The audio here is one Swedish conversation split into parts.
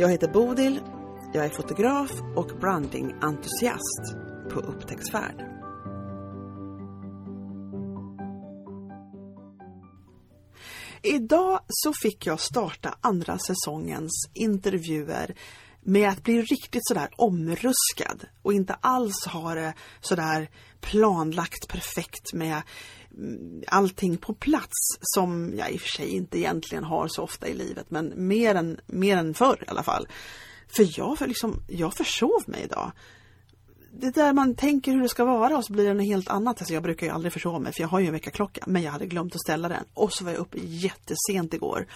Jag heter Bodil, jag är fotograf och brandingentusiast på upptäcktsfärd. Idag så fick jag starta andra säsongens intervjuer med att bli riktigt sådär omruskad och inte alls ha det sådär planlagt perfekt med allting på plats som jag i och för sig inte egentligen har så ofta i livet men mer än, mer än förr i alla fall. För jag, för liksom, jag försov mig idag det där man tänker hur det ska vara och så blir det något helt annat. Alltså jag brukar ju aldrig försova mig för jag har ju en väckarklocka men jag hade glömt att ställa den och så var jag uppe jättesent igår.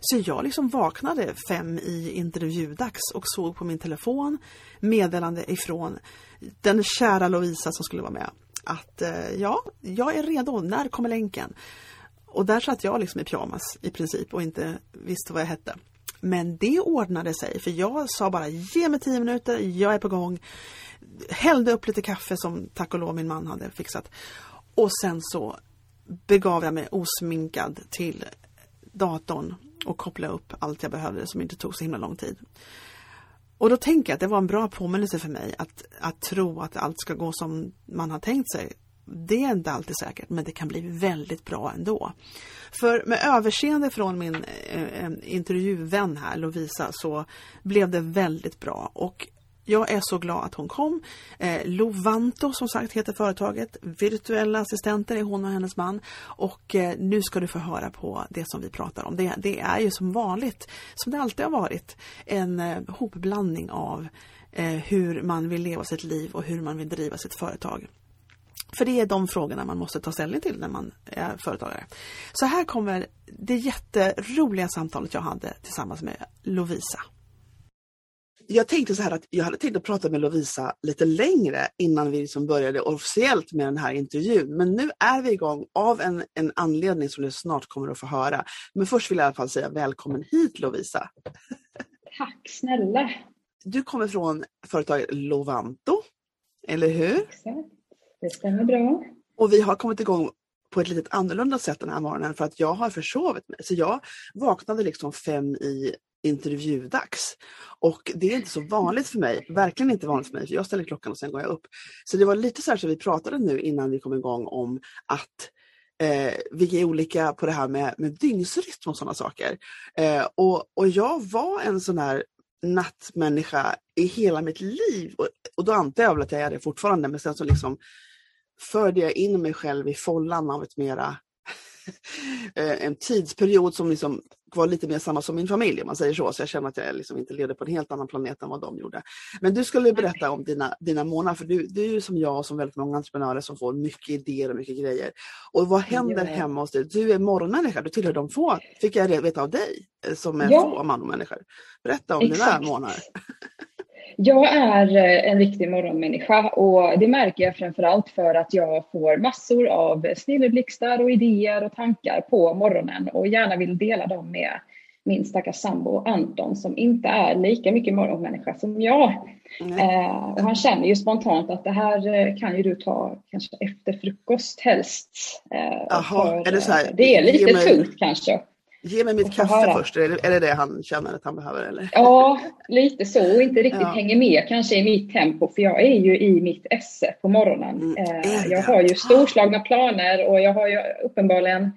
Så jag liksom vaknade fem i intervjudags och såg på min telefon meddelande ifrån den kära Lovisa som skulle vara med att eh, ja, jag är redo, när kommer länken? Och där satt jag liksom i pyjamas i princip och inte visste vad jag hette. Men det ordnade sig för jag sa bara ge mig tio minuter, jag är på gång hällde upp lite kaffe som tack och lov min man hade fixat. Och sen så begav jag mig osminkad till datorn och kopplade upp allt jag behövde som inte tog så himla lång tid. Och då tänker jag att det var en bra påminnelse för mig att, att tro att allt ska gå som man har tänkt sig. Det är inte alltid säkert men det kan bli väldigt bra ändå. För med överseende från min eh, eh intervjuvän här Lovisa så blev det väldigt bra och jag är så glad att hon kom. Eh, Lovanto som sagt heter företaget. Virtuella assistenter är hon och hennes man. Och eh, nu ska du få höra på det som vi pratar om. Det, det är ju som vanligt, som det alltid har varit, en eh, hopblandning av eh, hur man vill leva sitt liv och hur man vill driva sitt företag. För det är de frågorna man måste ta ställning till när man är företagare. Så här kommer det jätteroliga samtalet jag hade tillsammans med Lovisa jag tänkte så här att jag hade tänkt att prata med Lovisa lite längre innan vi liksom började officiellt med den här intervjun. Men nu är vi igång av en, en anledning som du snart kommer att få höra. Men först vill jag i alla fall säga välkommen hit Lovisa. Tack snälla. Du kommer från företaget Lovanto, eller hur? Exakt, det stämmer bra. Och vi har kommit igång på ett lite annorlunda sätt den här morgonen för att jag har försovit mig. Så jag vaknade liksom fem i intervjudags. Och det är inte så vanligt för mig, verkligen inte vanligt för mig, för jag ställer klockan och sen går jag upp. Så det var lite så här som vi pratade nu innan vi kom igång om att eh, vi är olika på det här med, med dygnsrytm och sådana saker. Eh, och, och jag var en sån här nattmänniska i hela mitt liv och, och då antar jag väl att jag är det fortfarande men sen så liksom förde jag in mig själv i follan av ett mera en tidsperiod som liksom var lite mer samma som min familj om man säger så. Så jag känner att jag liksom inte levde på en helt annan planet än vad de gjorde. Men du skulle berätta om dina, dina månader för du, du är ju som jag och som väldigt många entreprenörer som får mycket idéer och mycket grejer. Och vad händer ja. hemma hos dig? Du är morgonmänniska, du tillhör de få, fick jag veta av dig, eh, som är ja. få man och människor. Berätta om Exakt. dina månader. Jag är eh, en riktig morgonmänniska och det märker jag framförallt för att jag får massor av snilleblixtar och idéer och tankar på morgonen och gärna vill dela dem med min stackars sambo Anton som inte är lika mycket morgonmänniska som jag. Eh, och han känner ju spontant att det här eh, kan ju du ta kanske efter frukost helst. Eh, Aha, för, är det, så här, det är lite mig... tungt kanske. Ge mig mitt kaffe höra. först, är det, är det det han känner att han behöver? Eller? Ja, lite så. Och inte riktigt ja. hänger med kanske i mitt tempo, för jag är ju i mitt esse på morgonen. Mm, eh, jag har ju storslagna planer och jag har ju uppenbarligen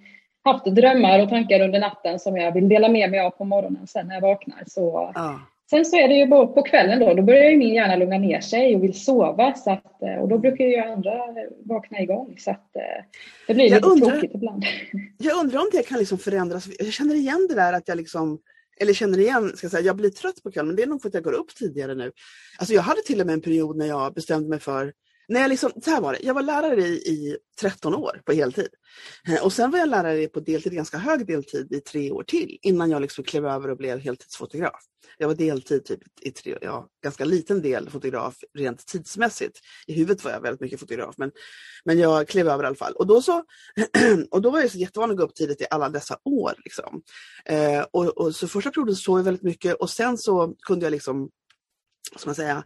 haft drömmar och tankar under natten som jag vill dela med mig av på morgonen sen när jag vaknar. Så ja. Sen så är det ju på kvällen då, då börjar ju min hjärna lugna ner sig och vill sova. Så att, eh, och då brukar ju andra vakna igång. Så att, eh, det blir jag lite undrar, tråkigt ibland. Jag undrar om det kan liksom förändras. Jag känner igen det där att jag liksom eller känner igen, ska jag, säga, jag blir trött på kvällen, men det är nog för att jag går upp tidigare nu. Alltså jag hade till och med en period när jag bestämde mig för när jag, liksom, så här var det, jag var lärare i, i 13 år på heltid. Eh, och sen var jag lärare på deltid, ganska hög deltid i tre år till innan jag liksom klev över och blev heltidsfotograf. Jag var deltid typ i tre, ja, ganska liten del fotograf rent tidsmässigt. I huvudet var jag väldigt mycket fotograf men, men jag klev över i alla fall. Och då, så, och då var jag så jättevan att gå upp tidigt i alla dessa år. Liksom. Eh, och, och, så första perioden sov jag väldigt mycket och sen så kunde jag liksom, ska man säga,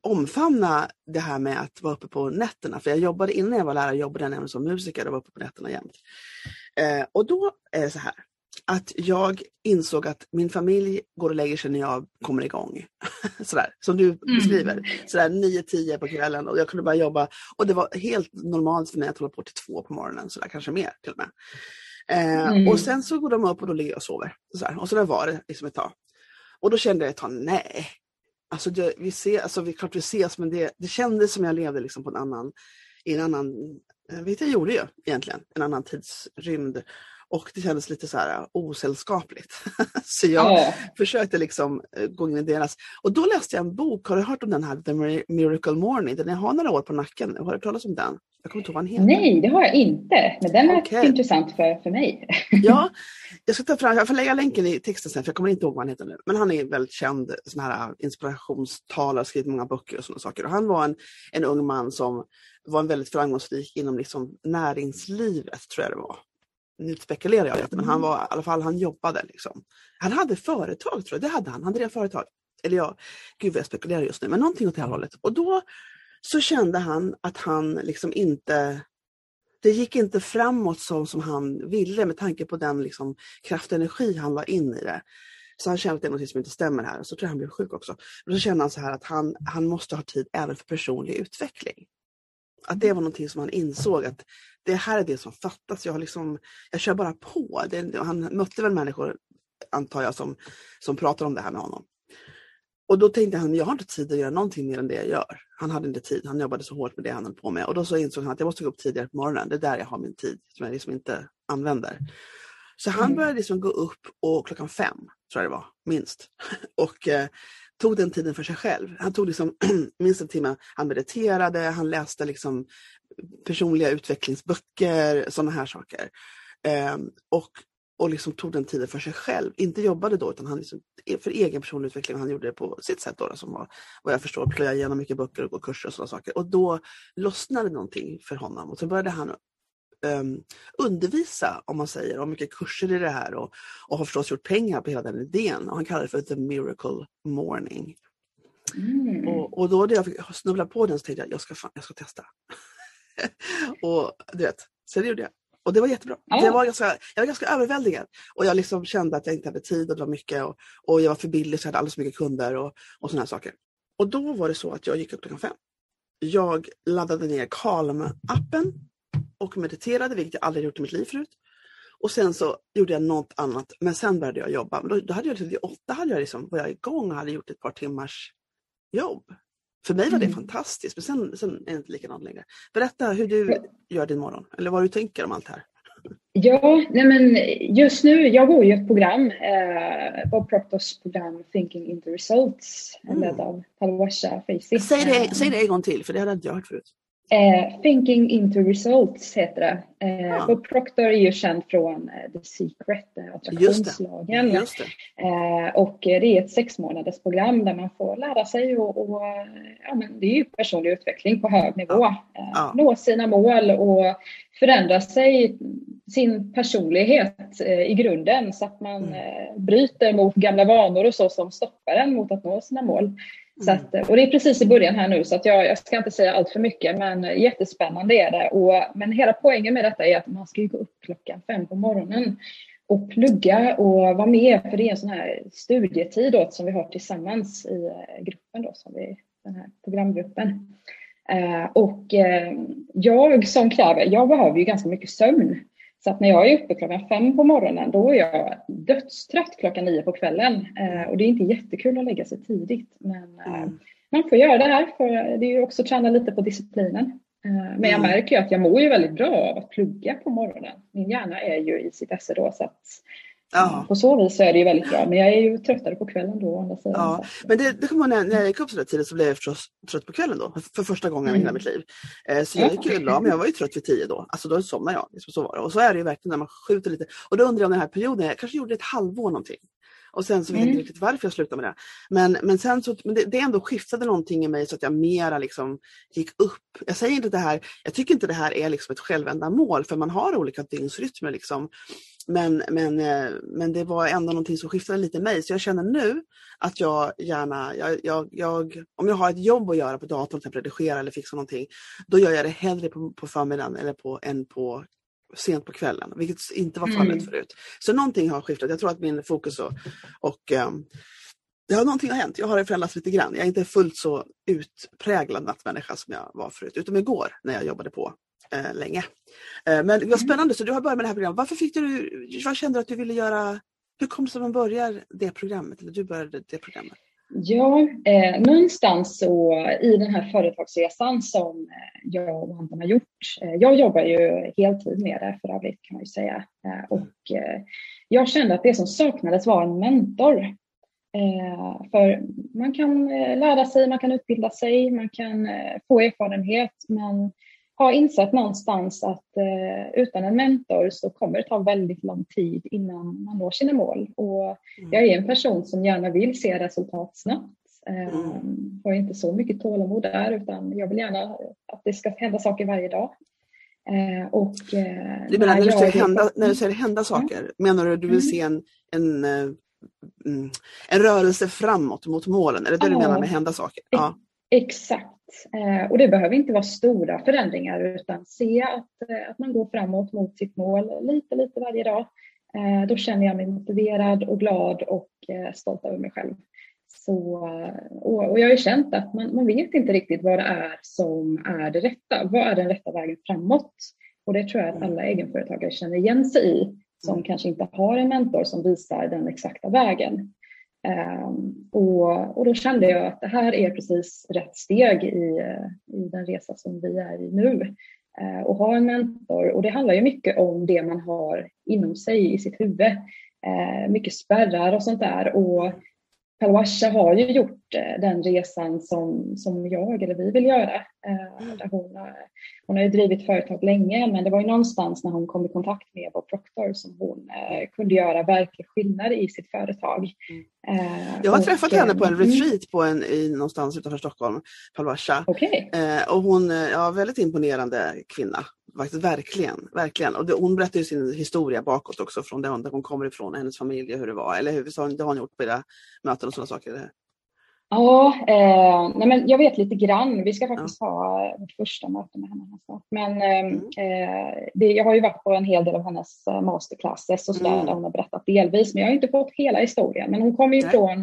omfamna det här med att vara uppe på nätterna. För jag jobbade innan jag var lärare, jobbade jag nämligen som musiker och var uppe på nätterna jämt. Eh, och då är det så här att jag insåg att min familj går och lägger sig när jag kommer igång. Sådär, som du mm. beskriver. Sådär 9-10 på kvällen och jag kunde bara jobba. Och det var helt normalt för mig att hålla på till två på morgonen, sådär, kanske mer till och med. Eh, mm. Och sen så går de upp och då ligger jag och sover. Sådär. Och så var det liksom ett tag. Och då kände jag ett tag, nej, Alltså, det, vi ser, alltså vi, klart vi ses men det, det kändes som jag levde liksom på en annan, i en annan, eh, vilket jag gjorde ju egentligen, en annan tidsrymd. Och det kändes lite så här osällskapligt. så jag ja. försökte liksom eh, gå in i deras. Och då läste jag en bok, har du hört om den här The Miracle Morning? Den har några år på nacken. Har du hört talas om den? Jag kommer inte ihåg vad han heter. Nej, det har jag inte. Men den är okay. intressant för, för mig. ja, jag ska ta fram, jag får lägga länken i texten sen för jag kommer inte ihåg vad han heter nu. Men han är väldigt känd sån här inspirationstalare, skrivit många böcker och sådana saker. Och han var en, en ung man som var en väldigt framgångsrik inom liksom näringslivet, tror jag det var nu spekulerar jag men han mm. var i alla fall, han jobbade liksom. Han hade företag tror jag, det hade han, han drev företag. Eller ja, gud vad jag spekulerar just nu, men någonting åt det här hållet. Och då så kände han att han liksom inte det gick inte framåt så som han ville med tanke på den liksom kraft och energi han la in i det. Så han kände att det är något som inte stämmer här. Så tror jag han blev sjuk också. Och så kände han så här att han, han måste ha tid även för personlig utveckling. Att det var någonting som han insåg att det här är det som fattas. Jag, har liksom, jag kör bara på. Det, han mötte väl människor, antar jag, som, som pratar om det här med honom. Och då tänkte han, jag har inte tid att göra någonting mer än det jag gör. Han hade inte tid, han jobbade så hårt med det han höll på med. Och då så insåg han att jag måste gå upp tidigare på morgonen, det är där jag har min tid som jag liksom inte använder. Så han mm. började liksom gå upp och klockan fem, tror jag det var, minst. Och eh, tog den tiden för sig själv. Han tog liksom minst en timme, han mediterade, han läste liksom personliga utvecklingsböcker, sådana här saker. Eh, och och liksom tog den tiden för sig själv. Inte jobbade då utan han liksom, för egen personlig utveckling. Han gjorde det på sitt sätt då, som var vad jag förstår plöja igenom mycket böcker och gå kurser och sådana saker. Och då lossnade någonting för honom och så började han um, undervisa, om man säger, om mycket kurser i det här och, och har förstås gjort pengar på hela den idén. Och han kallar det för The Miracle Morning. Mm. Och, och då när jag snubblade på den så tänkte jag, jag ska, fan, jag ska testa. och du vet, så det gjorde jag. Och det var jättebra. Ja. Det var ganska, jag var ganska överväldigad. Och jag liksom kände att jag inte hade tid och det var mycket och, och jag var för billig så jag hade alldeles för mycket kunder och, och sådana saker. Och då var det så att jag gick upp klockan fem. Jag laddade ner Calm-appen och mediterade, vilket jag aldrig gjort i mitt liv förut. Och sen så gjorde jag något annat, men sen började jag jobba. Men då, då hade jag till liksom, åtta hade jag liksom, var jag igång och hade gjort ett par timmars jobb. För mig var det mm. fantastiskt, men sen, sen är det inte likadant längre. Berätta hur du gör din morgon, eller vad du tänker om allt det här. Ja, nej men just nu, jag går ju ett program, eh, Bob Proctors program Thinking into Results, mm. ledd av Talwasha Facey. Säg det, säg det en gång till, för det hade jag inte hört förut. Eh, Thinking into results heter det. Eh, ja. Bob Proctor är ju känd från eh, The Secret, eh, attraktionslagen. Just det. Eh, och det är ett sex månaders program där man får lära sig och, och ja, men det är ju personlig utveckling på hög nivå. Ja. Ja. Nå sina mål och förändra sig, sin personlighet i grunden så att man mm. bryter mot gamla vanor och så som stoppar en mot att nå sina mål. Så att, mm. och det är precis i början här nu så att jag, jag ska inte säga allt för mycket men jättespännande är det. Och, men hela poängen med detta är att man ska gå upp klockan fem på morgonen och plugga och vara med för det är en sån här studietid då, som vi har tillsammans i eh, gruppen då, som vi, den här programgruppen. Uh, och uh, jag som kräver, jag behöver ju ganska mycket sömn. Så att när jag är uppe klockan fem på morgonen då är jag dödstrött klockan nio på kvällen. Eh, och det är inte jättekul att lägga sig tidigt. Men eh, mm. man får göra det här för det är ju också att träna lite på disciplinen. Eh, men jag mm. märker ju att jag mår ju väldigt bra av att plugga på morgonen. Min hjärna är ju i sitt esse då så att Ja. På så vis så är det ju väldigt bra, men jag är ju tröttare på kvällen då. Andra sidan. Ja, men det, det kommer när, när jag gick upp så där tidigt så blev jag förstås trött på kvällen då, för första gången mm. i hela mitt liv. Eh, så jag gick ju men jag var ju trött vid tio då, alltså då somnade jag. Liksom så var det. Och så är det ju verkligen när man skjuter lite. Och då undrar jag om den här perioden, jag kanske gjorde ett halvår någonting. Och sen så vet jag inte mm. riktigt varför jag slutade med det. Men, men sen så, men det, det ändå skiftade någonting i mig så att jag mera liksom gick upp. Jag säger inte det här, jag tycker inte det här är liksom ett självändamål för man har olika dygnsrytmer liksom. Men, men, eh, men det var ändå någonting som skiftade lite i mig. Så jag känner nu att jag gärna, jag, jag, jag, om jag har ett jobb att göra på datorn, till redigera eller fixa någonting, då gör jag det hellre på, på förmiddagen eller på, än på sent på kvällen, vilket inte var fallet mm. förut. Så någonting har skiftat. Jag tror att min fokus och, och um, det har någonting har hänt. Jag har förändrats lite grann. Jag är inte fullt så utpräglad nattmänniska som jag var förut, utom igår när jag jobbade på eh, länge. Eh, men vad mm. spännande, så du har börjat med det här programmet. Varför fick du, vad kände du att du ville göra? Hur kom det sig att man börjar det programmet? Eller du började det programmet? Ja, eh, någonstans så i den här företagsresan som eh, jag och Anton har gjort. Eh, jag jobbar ju heltid med det för övrigt kan man ju säga. Eh, och eh, jag kände att det som saknades var en mentor. Eh, för man kan lära sig, man kan utbilda sig, man kan få erfarenhet men har insett någonstans att eh, utan en mentor så kommer det ta väldigt lång tid innan man når sina mål. Och mm. jag är en person som gärna vill se resultat snabbt. Eh, mm. Har inte så mycket tålamod där utan jag vill gärna att det ska hända saker varje dag. Eh, och, eh, du menar när, du säger hända, när du säger hända saker, mm. menar du att du vill mm. se en, en, eh, mm, en rörelse framåt mot målen? Är det det du menar med hända saker? Ja. Exakt. Eh, och det behöver inte vara stora förändringar utan se att, eh, att man går framåt mot sitt mål lite, lite varje dag. Eh, då känner jag mig motiverad och glad och stolt över mig själv. Så, och, och jag har ju känt att man, man vet inte riktigt vad det är som är det rätta. Vad är den rätta vägen framåt? Och det tror jag att alla egenföretagare känner igen sig i som kanske inte har en mentor som visar den exakta vägen. Ehm, och, och då kände jag att det här är precis rätt steg i, i den resa som vi är i nu. Uh, och ha en mentor. Och det handlar ju mycket om det man har inom sig i sitt huvud. Uh, mycket spärrar och sånt där. Och Palwasha har ju gjort eh, den resan som, som jag eller vi vill göra. Eh, där hon, hon har ju drivit företag länge men det var ju någonstans när hon kom i kontakt med Bob Proctor som hon eh, kunde göra verklig skillnad i sitt företag. Mm. jag har och, träffat henne på en mm. retreat på en, i, någonstans utanför Stockholm, Palwasha. Okay. och hon ja, väldigt imponerande kvinna. Faktiskt, verkligen, verkligen. Och det, hon berättar sin historia bakåt också från där hon kommer ifrån, hennes familj och hur det var. Eller hur? Det har hon gjort på era möten och sådana saker? Ja, eh, nej men jag vet lite grann. Vi ska faktiskt ja. ha vårt första möte med henne snart. Men eh, mm. eh, det, jag har ju varit på en hel del av hennes eh, masterclasses och sådär mm. där hon har berättat delvis. Men jag har inte fått hela historien. Men hon kommer ju från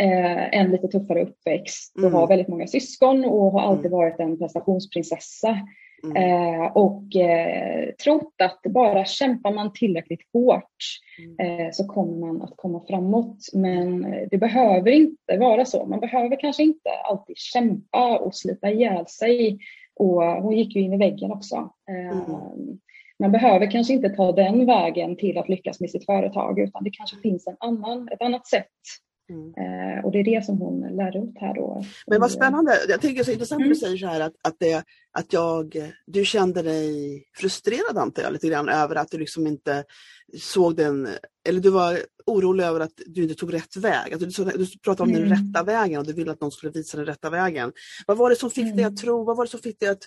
eh, en lite tuffare uppväxt och mm. har väldigt många syskon och har alltid mm. varit en prestationsprinsessa. Mm. Eh, och eh, trott att bara kämpar man tillräckligt hårt mm. eh, så kommer man att komma framåt. Men det behöver inte vara så. Man behöver kanske inte alltid kämpa och slita ihjäl sig. Och hon gick ju in i väggen också. Eh, mm. Man behöver kanske inte ta den vägen till att lyckas med sitt företag utan det kanske finns en annan, ett annat sätt Mm. Eh, och det är det som hon lär ut här då. Men vad spännande, jag tycker det är så intressant mm. att du säger så här att, att, det, att jag, du kände dig frustrerad antar jag lite grann över att du liksom inte såg den, eller du var orolig över att du inte tog rätt väg. Att du, du pratade om mm. den rätta vägen och du ville att någon skulle visa den rätta vägen. Vad var det som fick dig att mm. tro, vad var det som fick dig att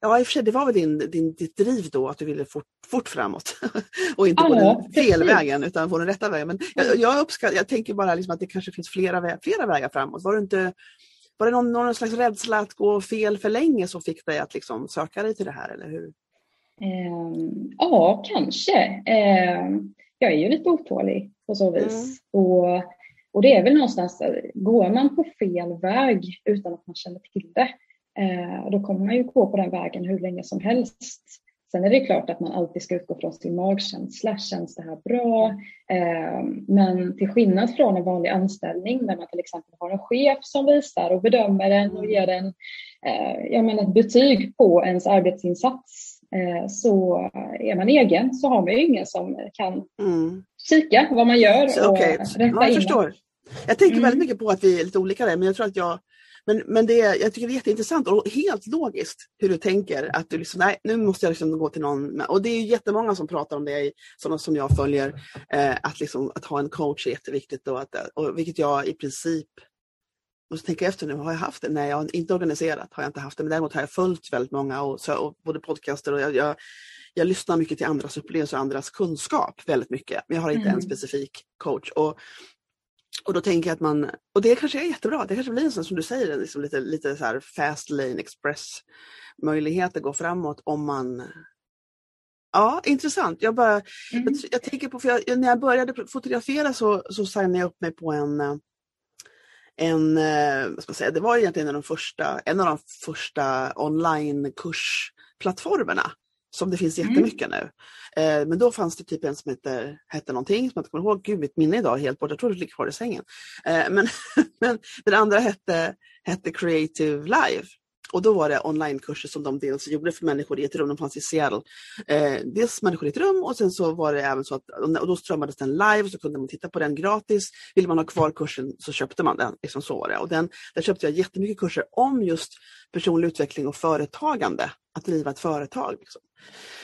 Ja, i och för sig, det var väl din, din, ditt driv då, att du ville fort, fort framåt. och inte på den fel precis. vägen, utan på den rätta vägen. Men jag, mm. jag, uppskattar, jag tänker bara liksom att det kanske finns flera, vä flera vägar framåt. Var, det inte, var det någon, någon slags rädsla att gå fel för länge som fick dig att liksom söka dig till det här, eller hur? Um, ja, kanske. Um, jag är ju lite otålig på så vis. Mm. Och, och det är väl någonstans, går man på fel väg utan att man känner till det, Eh, då kommer man ju gå på den vägen hur länge som helst. Sen är det klart att man alltid ska utgå från sin magkänsla. Känns det här bra? Eh, men till skillnad från en vanlig anställning där man till exempel har en chef som visar och bedömer en och ger en eh, jag menar, ett betyg på ens arbetsinsats så är man egen så har man ju ingen som kan, mm. kika vad man gör och okay. rätta ja, jag in. Förstår. Jag tänker mm. väldigt mycket på att vi är lite olika där men jag tror att jag men, men det, jag tycker det är jätteintressant och helt logiskt hur du tänker. Att du liksom, nej, nu måste jag liksom gå till någon. Och det är jättemånga som pratar om det, sådana som jag följer. Eh, att, liksom, att ha en coach är jätteviktigt. Och att, och vilket jag i princip måste tänka efter nu, har jag haft det? Nej, jag har inte organiserat, har jag inte haft det. Men däremot har jag följt väldigt många, och, så, och både podcaster och jag, jag, jag lyssnar mycket till andras upplevelser och andras kunskap väldigt mycket. Men jag har inte mm. en specifik coach. Och och då tänker jag att man, och det kanske är jättebra, det kanske blir en sån som du säger, liksom lite, lite så här fast lane express möjlighet att gå framåt om man Ja, intressant. Jag, bara, mm. jag, jag, tänker på, för jag, när jag började fotografera så, så signade jag upp mig på en, en vad ska man säga, det var egentligen en av de första, en av de första online-kursplattformarna som det finns mm. jättemycket mm. nu. Eh, men då fanns det typ en som hette, hette någonting som jag inte kommer ihåg. Gud, mitt minne idag är helt borta. Jag tror det ligger kvar i sängen. Eh, men, men den andra hette, hette Creative Live. Och då var det onlinekurser som de dels gjorde för människor i ett rum, de fanns i Seattle. Eh, dels människor i ett rum och sen så var det även så att, och då strömmades den live så kunde man titta på den gratis. Vill man ha kvar kursen så köpte man den. Liksom så var det. Och den, där köpte jag jättemycket kurser om just personlig utveckling och företagande. Att driva ett företag. Liksom.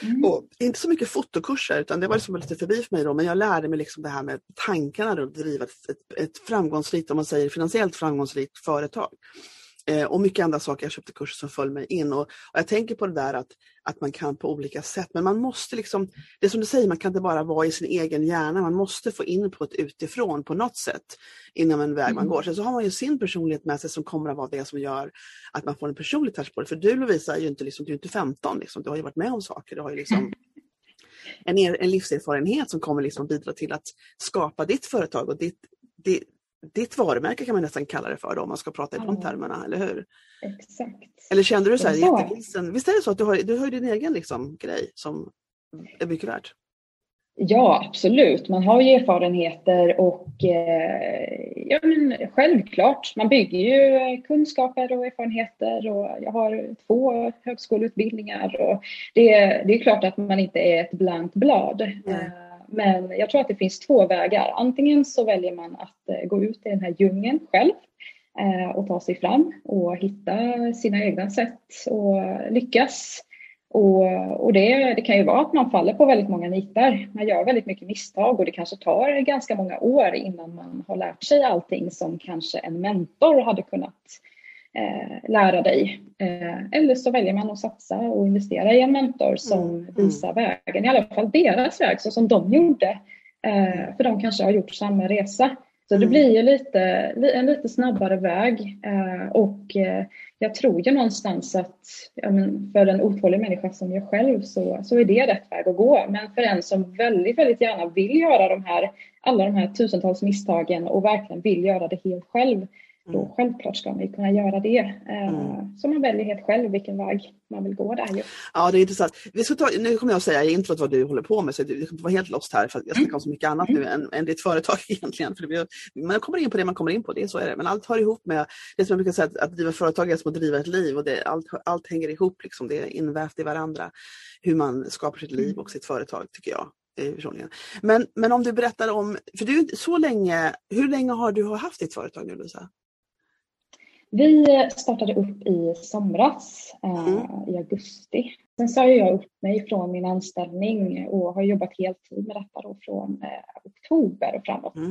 Mm. Och inte så mycket fotokurser utan det var liksom lite förbi för mig då men jag lärde mig liksom det här med tankarna att driva ett, ett, ett framgångsrikt, om man säger finansiellt framgångsrikt företag. Eh, och mycket andra saker. Jag köpte kurser som föll mig in. Och, och, jag tänker på det där att, att man kan på olika sätt, men man måste liksom, det är som du säger, man kan inte bara vara i sin egen hjärna, man måste få input utifrån på något sätt inom en väg man mm. går. Sen så har man ju sin personlighet med sig som kommer att vara det som gör att man får en personlig touch på det. För du Lovisa är ju inte, liksom, du är inte 15, liksom. du har ju varit med om saker. Du har ju liksom en, er, en livserfarenhet som kommer liksom bidra till att skapa ditt företag och ditt, ditt ditt varumärke kan man nästan kalla det för då, om man ska prata i de termerna, eller hur? Exakt. Eller kände du så här jättevilsen? Visst är det så att du har, du har din egen liksom, grej som är mycket värt? Ja, absolut. Man har ju erfarenheter och eh, ja, men självklart, man bygger ju kunskaper och erfarenheter och jag har två högskoleutbildningar och det, det är klart att man inte är ett blankt blad. Mm. Men jag tror att det finns två vägar. Antingen så väljer man att eh, gå ut i den här djungeln själv eh, och ta sig fram och hitta sina egna sätt och lyckas. Och, och det, det, kan ju vara att man faller på väldigt många nitar. Man gör väldigt mycket misstag och det kanske tar ganska många år innan man har lärt sig allting som kanske en mentor hade kunnat eh, lära dig. Eh, eller så väljer man att satsa och investera i en mentor som mm. mm. visar vägen, i alla fall deras väg så som de gjorde. Eh, för de kanske har gjort samma resa. Så det mm. blir ju lite, en lite snabbare väg eh, och eh, jag tror ju någonstans att för en otålig människa som jag själv så, så är det rätt väg att gå. Men för en som väldigt, väldigt gärna vill göra de här, alla de här tusentals misstagen och verkligen vill göra det helt själv då mm. självklart ska man kunna göra det. Eh, mm. Så man väljer helt själv vilken väg man vill gå där. Ju. Ja, det är intressant. Vi ska ta, nu kommer jag att säga i introt vad du håller på med, så du kommer vara helt lost här, för jag snackar om så mycket annat mm. nu än, än ditt företag egentligen. För det, man kommer in på det man kommer in på, det så är det. Men allt hör ihop med, det som jag brukar säga, att, att driva företag är som att driva ett liv och det, allt, allt hänger ihop, liksom. det är invävt i varandra. Hur man skapar sitt liv och sitt företag, tycker jag. Men, men om du berättar om, för du så länge, hur länge har du haft ditt företag nu Lisa? Vi startade upp i somras, eh, mm. i augusti. Sen sa jag upp mig från min anställning och har jobbat heltid med detta då från eh, oktober och framåt. Mm.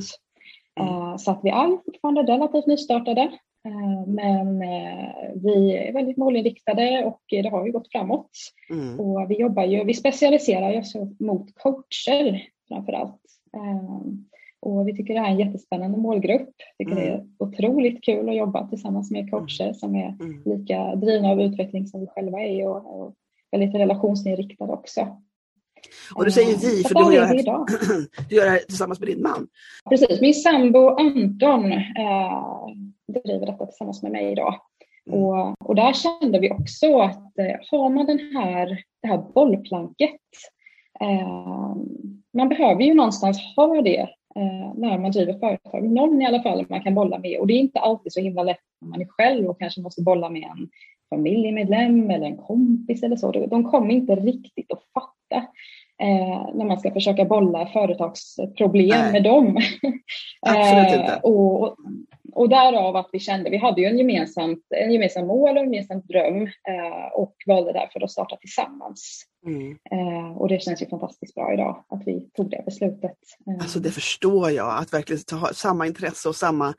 Mm. Så att vi är fortfarande relativt nystartade. Eh, men eh, vi är väldigt målinriktade och det har ju gått framåt. Mm. Och vi jobbar ju, vi specialiserar oss mot coacher framför allt. Eh, och vi tycker det här är en jättespännande målgrupp. Tycker mm. det är otroligt kul att jobba tillsammans med coacher mm. som är mm. lika drivna av utveckling som vi själva är och, och väldigt relationsinriktade också. Och du säger vi, för du gör, här, du gör det här tillsammans med din man. Precis, min sambo Anton eh, driver detta tillsammans med mig idag. Mm. Och, och där kände vi också att eh, har man den här, det här bollplanket, eh, man behöver ju någonstans ha det eh, när man driver företag. Någon i alla fall man kan bolla med och det är inte alltid så himla lätt när man är själv och kanske måste bolla med en familjemedlem eller en kompis eller så. De kommer inte riktigt att fatta eh, när man ska försöka bolla företagsproblem Nej. med dem. Absolut inte. Eh, och, och därav att vi kände, vi hade ju en gemensamt, en gemensam mål och en gemensam dröm eh, och valde därför att starta tillsammans. Mm. Eh, och det känns ju fantastiskt bra idag att vi tog det beslutet. Eh. Alltså det förstår jag, att verkligen ha samma intresse och samma,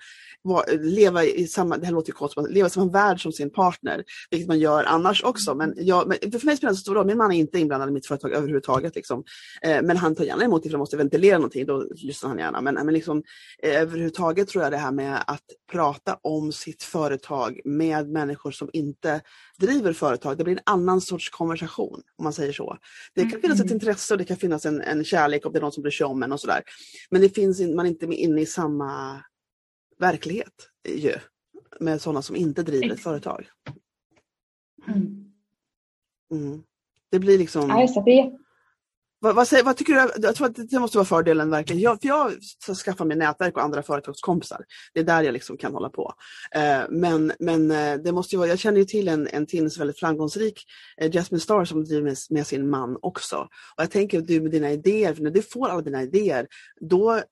leva i samma, det här låter konstigt, leva i samma värld som sin partner, vilket man gör annars också. Men, jag, men för mig spelar det så stor roll, min man är inte inblandad i mitt företag överhuvudtaget. Liksom. Eh, men han tar gärna emot ifall jag måste ventilera någonting, då lyssnar han gärna. Men, men liksom, eh, överhuvudtaget tror jag det här med att prata om sitt företag med människor som inte driver företag, det blir en annan sorts konversation om man säger så. Det kan finnas ett mm. intresse och det kan finnas en, en kärlek om det är någon som bryr sig om en och sådär. Men det finns man är inte inne i samma verklighet ju, med sådana som inte driver ett företag. Mm. mm. Det blir liksom... Alltså, det, vad, vad, säger, vad, tycker du? Jag tror att det måste vara fördelen verkligen. Jag, för jag skaffar mig nätverk och andra företagskompisar. Det är där jag liksom kan hålla på. Eh, men men eh, det måste vara, jag känner ju till en, en tidning väldigt framgångsrik, eh, Jasmine Star som driver med, med, sin man också. Och jag tänker att du med dina idéer, när du får alla dina idéer, då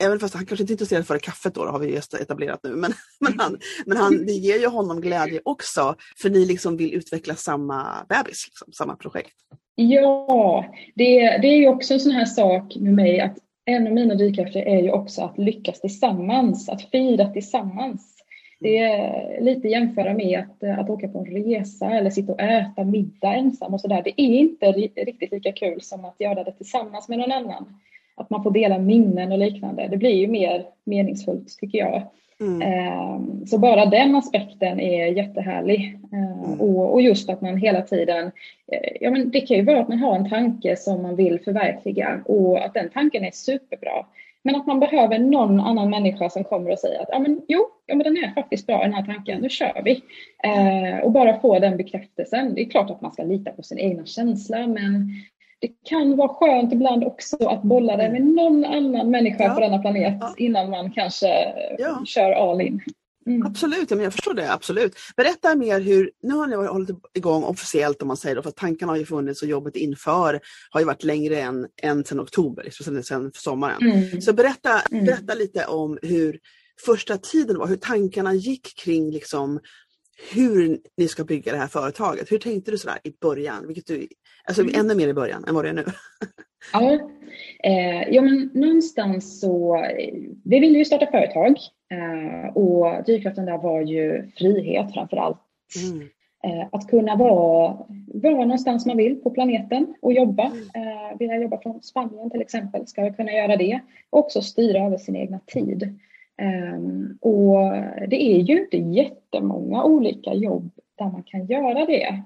Även fast han kanske inte är intresserad för kaffet då, det har vi just etablerat nu, men, men, han, men han, det ger ju honom glädje också, för ni liksom vill utveckla samma bebis, liksom, samma projekt. Ja, det, det är ju också en sån här sak med mig att en av mina drivkrafter är ju också att lyckas tillsammans, att fira tillsammans. Det är lite jämföra med att, att åka på en resa eller sitta och äta middag ensam och sådär. Det är inte riktigt lika kul som att göra det tillsammans med någon annan. Att man får dela minnen och liknande. Det blir ju mer meningsfullt tycker jag. Mm. Ehm, så bara den aspekten är jättehärlig. Ehm, mm. Och, och, just att man hela tiden, eh, ja men det kan ju vara att man har en tanke som man vill förverkliga och att den tanken är superbra. Men att man behöver någon annan människa som kommer och säger att ja, men, jo, ja, men den är faktiskt bra den här tanken, nu kör vi. Eh, och bara få den bekräftelsen. Det är klart att man ska lita på sin egna känsla men det kan vara skönt ibland också att bolla det med någon annan människa ja. på denna planet ja. innan man kanske ja. kör all in. Mm. Absolut, jag förstår det. absolut. Berätta mer hur, nu har ni hållit igång officiellt om man säger det, för tankarna har ju funnits och jobbet inför har ju varit längre än, än sedan oktober, sedan, sedan sommaren. Mm. Så berätta, mm. berätta lite om hur första tiden var, hur tankarna gick kring liksom, hur ni ska bygga det här företaget. Hur tänkte du sådär i början? Vilket du, alltså mm. ännu mer i början än vad det är nu. ja, eh, ja, men någonstans så, vi ville ju starta företag eh, och drivkraften där var ju frihet framför allt. Mm. Eh, att kunna vara, vara någonstans man vill på planeten och jobba. Mm. Eh, vill jag jobba från Spanien till exempel ska jag kunna göra det. Och också styra över sin egna tid. Um, och det är ju inte jättemånga olika jobb där man kan göra det.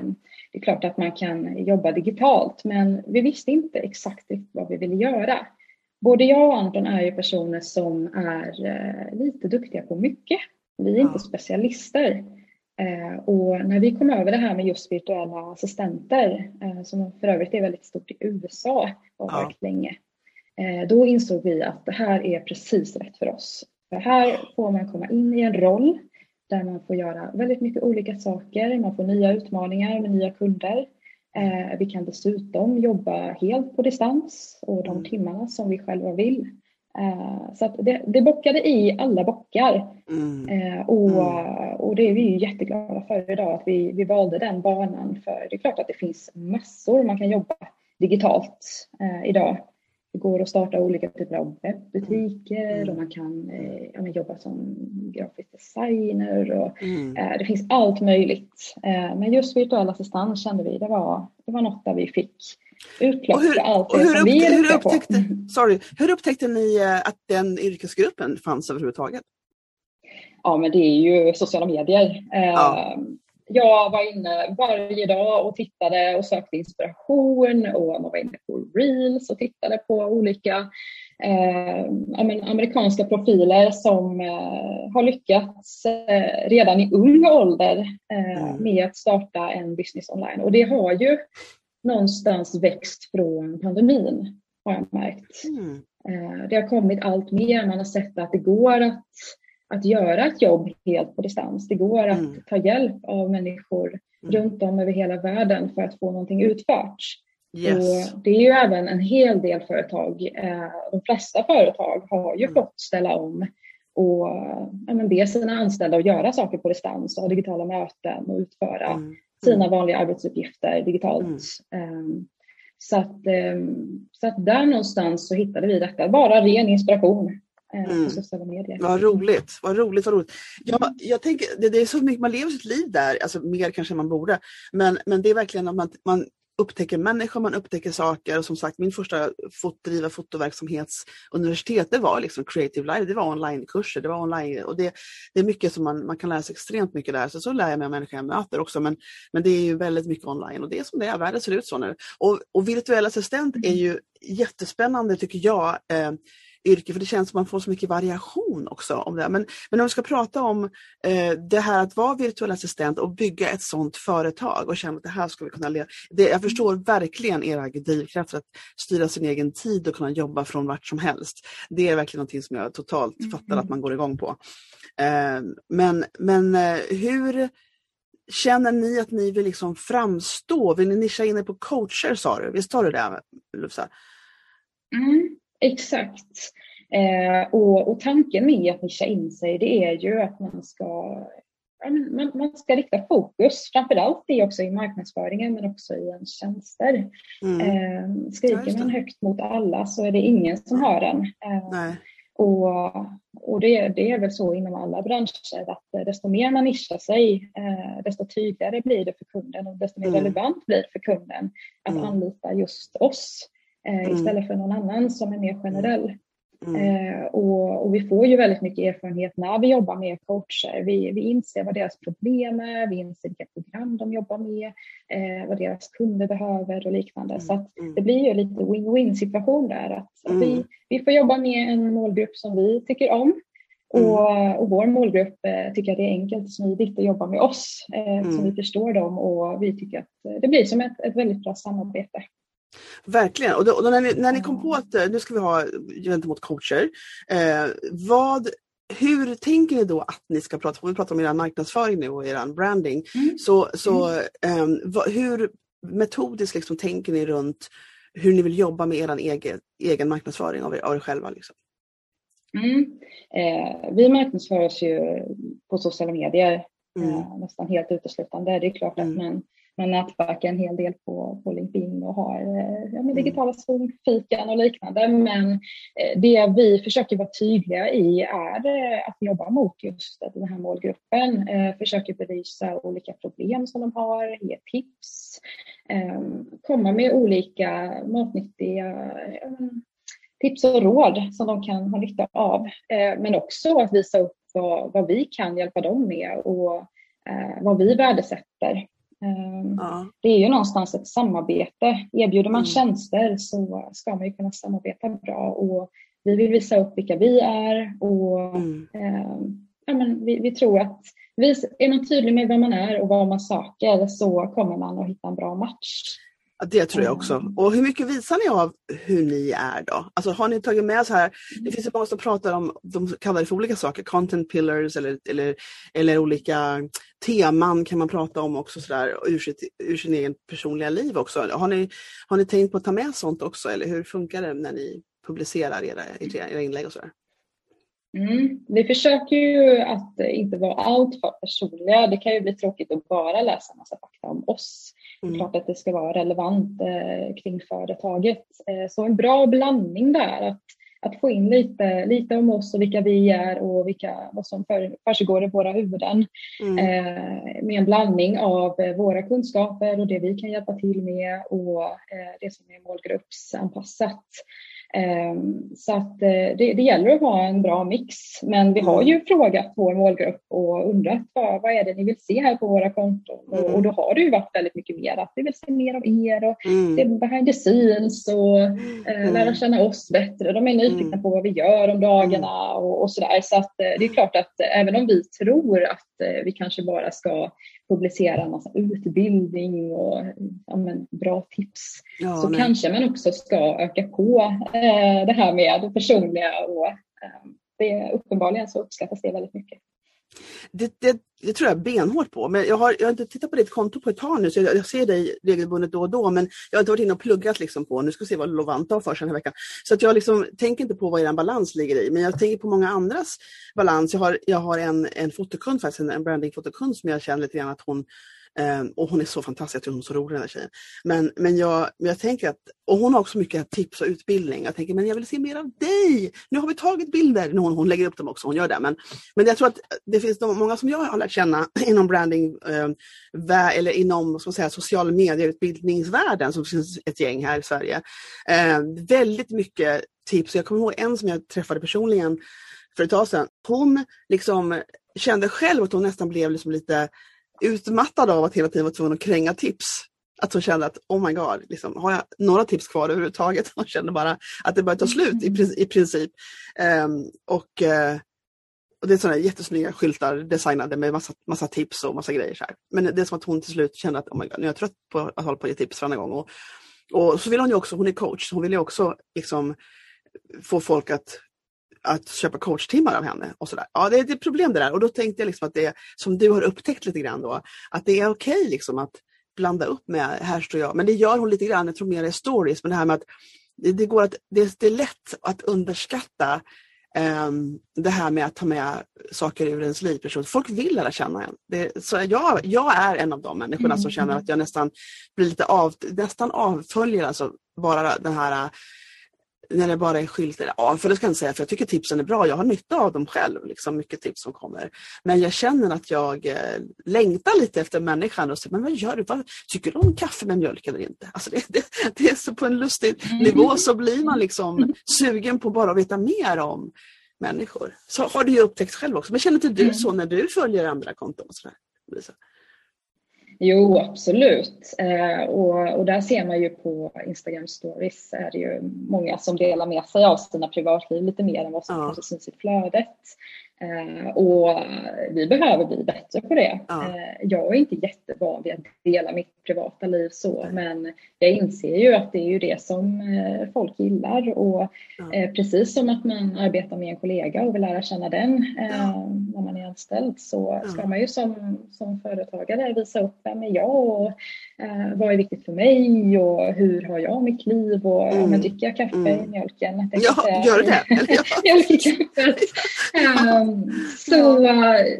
Um, det är klart att man kan jobba digitalt men vi visste inte exakt vad vi ville göra. Både jag och Anton är ju personer som är uh, lite duktiga på mycket. Vi är ja. inte specialister. Uh, och när vi kom över det här med just virtuella assistenter, uh, som för övrigt är väldigt stort i USA och har varit ja. länge, Eh, då insåg vi att det här är precis rätt för oss. För här får man komma in i en roll där man får göra väldigt mycket olika saker. Man får nya utmaningar med nya kunder. Eh, vi kan dessutom jobba helt på distans och de mm. timmarna som vi själva vill. Eh, så det, det bockade i alla bockar. Mm. Och, mm. och det är vi ju jätteglada för idag att vi, vi valde den banan. För det är klart att det finns massor man kan jobba digitalt idag. Det går att starta olika typer av webbutiker mm. och man kan eh, ja, jobba som grafisk designer och mm. eh, det finns allt möjligt. Eh, men just virtuell assistans kände vi det var, det var något där vi fick för allt det som vi hur upptäckte, på. Sorry, hur upptäckte ni eh, att den yrkesgruppen fanns överhuvudtaget? Ja men det är ju sociala medier. Ja. Jag var inne varje dag och tittade och sökte inspiration och man var inne på reels och tittade på olika eh, amerikanska profiler som eh, har lyckats eh, redan i ung ålder eh, mm. med att starta en business online. Och det har ju någonstans växt från pandemin har jag märkt. Mm. Eh, det har kommit allt mer, man har sett att det går att att göra ett jobb helt på distans. Det går att mm. ta hjälp av människor mm. runt om över hela världen för att få någonting utfört. Yes. Och det är ju även en hel del företag, eh, de flesta företag har ju mm. fått ställa om och ja, men be sina anställda att göra saker på distans och ha digitala möten och utföra mm. sina vanliga arbetsuppgifter digitalt. Um, så att, um, så att där någonstans så hittade vi detta, bara ren inspiration. Eh, mm. sociala medier. Vad roligt, vad roligt, vad roligt. Jag, jag tänker, det, det, är så mycket, man lever sitt liv där, alltså mer kanske än man borde. Men, men det är verkligen att man, man upptäcker människor, man upptäcker saker och som sagt min första fot, driva fotoverksamhetsuniversitet det var liksom Creative Life, det var onlinekurser, det var online och det, det är mycket som man, man kan lära sig extremt mycket där. Så, så lär jag mig av människor jag möter också men, men det är ju väldigt mycket online och det är som det är, världen ser ut så nu. Och, och virtuell assistent är ju jättespännande tycker jag. Eh, yrke för det känns som att man får så mycket variation också. om det. Men, men om vi ska prata om eh, det här att vara virtuell assistent och bygga ett sådant företag och känna att det här ska vi kunna leva. Det, jag förstår verkligen era drivkrafter att styra sin egen tid och kunna jobba från vart som helst. Det är verkligen någonting som jag totalt mm. fattar att man går igång på. Eh, men men eh, hur Känner ni att ni vill liksom framstå? Vill ni nischa in er på coacher sa du? Visst har du det Lufsa? Mm. Exakt. Eh, och, och, tanken med att nischa in sig det är ju att man ska, man, man ska rikta fokus, framförallt det också i marknadsföringen men också i ens tjänster. Mm. Eh, skriker man högt mot alla så är det ingen som hör en. Eh, och, och det, det, är väl så inom alla branscher att desto mer man nischar sig, eh, desto tydligare blir det för kunden och desto mer mm. relevant blir det för kunden att mm. anlita just oss mm. istället för någon annan som är mer generell. Mm. Eh, och, och, vi får ju väldigt mycket erfarenhet när vi jobbar med coacher. Vi, vi inser vad deras problem är, vi inser vilka program de jobbar med, eh, vad deras kunder behöver och liknande. Så att mm. det blir ju lite win-win situation där. Att, att vi, mm. vi får jobba med en målgrupp som vi tycker om och, mm. och, vår målgrupp eh, tycker att det är enkelt och smidigt att jobba med oss, eh, mm. som vi förstår dem och vi tycker att det blir som ett, ett väldigt bra samarbete. Verkligen. Och, då, och när, ni, när, ni, kom på att eh, nu ska vi ha gentemot coacher, eh, vad, hur tänker ni då att ni ska prata, vi pratar om er marknadsföring nu och er branding, mm. så, så mm. eh, vad, hur metodiskt liksom tänker ni runt hur ni vill jobba med er egen, egen marknadsföring av er, av er själva? Liksom? Mm. Eh, vi marknadsför oss ju på sociala medier mm. eh, nästan helt uteslutande. Det är klart att mm. man man nätverkar en hel del på, på LinkedIn och har eh, ja, mm. digitala Zoom-fikan och liknande. Men eh, det vi försöker vara tydliga i är eh, att jobba mot just den här målgruppen. Försöker belysa olika problem som de har, ge tips, komma med olika matnyttiga tips och råd som de kan ha nytta av. Men också att visa upp vad, vad vi kan hjälpa dem med och vad vi värdesätter Ehm, ja. Det är ju någonstans ett samarbete. Erbjuder man mm. tjänster så ska man ju kunna samarbeta bra och vi vill visa upp vilka vi är och mm. eh, ja, men vi, vi, tror att vi, är man tydlig med vem man är och vad man söker så kommer man att hitta en bra match. Det tror jag också. Och hur mycket visar ni av hur ni är då? Alltså har ni tagit med så här, det finns ju många som pratar om, de kallar det för olika saker, content pillars eller, eller, eller olika teman kan man prata om också sådär ur, sitt, ur sin egen personliga liv också. Har ni, har ni tänkt på att ta med sånt också eller hur funkar det när ni publicerar era, era inlägg och sådär? Mm. Vi försöker ju att inte vara alltför personliga. Det kan ju bli tråkigt att bara läsa massa fakta om oss. Mm. Klart att det ska vara relevant eh, kring företaget. Eh, så en bra blandning där. Att, att få in lite, lite om oss och vilka vi är och vilka, vad som för, försiggår i våra huvuden. Mm. Eh, med en blandning av eh, våra kunskaper och det vi kan hjälpa till med och eh, det som är målgruppsanpassat. Ehm, så att eh, det, det, gäller att ha en bra mix. Men vi har ju frågat vår målgrupp och undrat vad, vad är det ni vill se här på våra konton? Mm. Och, och, då har det ju varit väldigt mycket mer att vi vill se mer av er och mm. det behind the scenes och eh, mm. lära känna oss bättre. De är nyfikna mm. på vad vi gör om dagarna mm. och, och sådär. Så att eh, det är klart att även om vi tror att vi kanske bara ska publicera massa utbildning och ja, men, bra tips. Ja, så nej. kanske man också ska öka på eh, det här med det personliga och eh, det, uppenbarligen så uppskattas det väldigt mycket. Det, det, det, tror jag benhårt på. Men jag har, jag har inte tittat på ditt konto på ett tag nu så jag, jag, ser dig regelbundet då och då men jag har inte varit inne och pluggat liksom på, nu ska vi se vad Lovanta har för sig den här veckan. Så att jag liksom, tänker inte på vad er balans ligger i men jag tänker på många andras balans. Jag har, jag har en, en fotokund faktiskt, en, en brandingfotokund som jag känner lite grann att hon Um, och hon är så fantastisk, hon är så rolig den här tjejen. Men, men, jag, men jag tänker att, och hon har också mycket tips och utbildning. Jag tänker, men jag vill se mer av dig! Nu har vi tagit bilder, nu hon, hon lägger upp dem också, hon gör det. Men, men jag tror att det finns de, många som jag har lärt känna inom branding, um, eller inom ska säga, social medieutbildningsvärlden, som finns ett gäng här i Sverige. Um, väldigt mycket tips. Jag kommer ihåg en som jag träffade personligen för ett tag sedan. Hon liksom kände själv att hon nästan blev liksom lite utmattad av att hela tiden vara tvungen att kränga tips. Att hon kände att oh my god, liksom, har jag några tips kvar överhuvudtaget? Hon kände bara att det börjar ta slut i, i princip. Um, och, uh, och det är sådana jättesnygga skyltar designade med massa, massa tips och massa grejer. Så här. Men det är som att hon till slut kände att oh my god, nu är jag trött på att hålla på och ge tips varje gång. Och, och så vill hon ju också, hon är coach, hon vill ju också liksom, få folk att att köpa coachtimmar av henne. och sådär. Ja, det är ett problem det där och då tänkte jag liksom att det som du har upptäckt lite grann då, att det är okej okay liksom att blanda upp med här står jag. Men det gör hon lite grann, jag tror mer i stories, men det här med att det, det går att, det, det, är lätt att underskatta um, det här med att ta med saker ur ens liv. Folk vill lära känna en. Det, så jag, jag är en av de människorna mm. som känner att jag nästan blir lite av, nästan avföljer alltså bara den här när det bara är skyltar. Ja, för det ska jag inte säga, för jag tycker tipsen är bra. Jag har nytta av dem själv, liksom mycket tips som kommer. Men jag känner att jag eh, längtar lite efter människan och säger, men vad gör du? Vad, tycker du om kaffe med mjölk eller inte? Alltså det, det, det är så på en lustig mm. nivå så blir man liksom sugen på bara att veta mer om människor. Så har du ju upptäckt själv också. Men känner inte du mm. så när du följer andra konton? Och sådär? Jo, absolut. Eh, och, och där ser man ju på Instagram stories är det ju många som delar med sig av sina privatliv lite mer än vad som ja. kanske syns i flödet. Eh, och vi behöver bli bättre på det. Ja. Eh, jag är inte jättevan vid att dela mitt privata liv så, men jag inser ju att det är ju det som eh, folk gillar och ja. precis som att man arbetar med en kollega och vill lära känna den ja. när man är anställd så ska man ju som, som företagare visa upp vem är jag och vad är viktigt för mig och hur har jag mitt liv och mm. men dricker jag kaffe mm. i mjölken? Ja, gör det? mjölk i kaffet. så,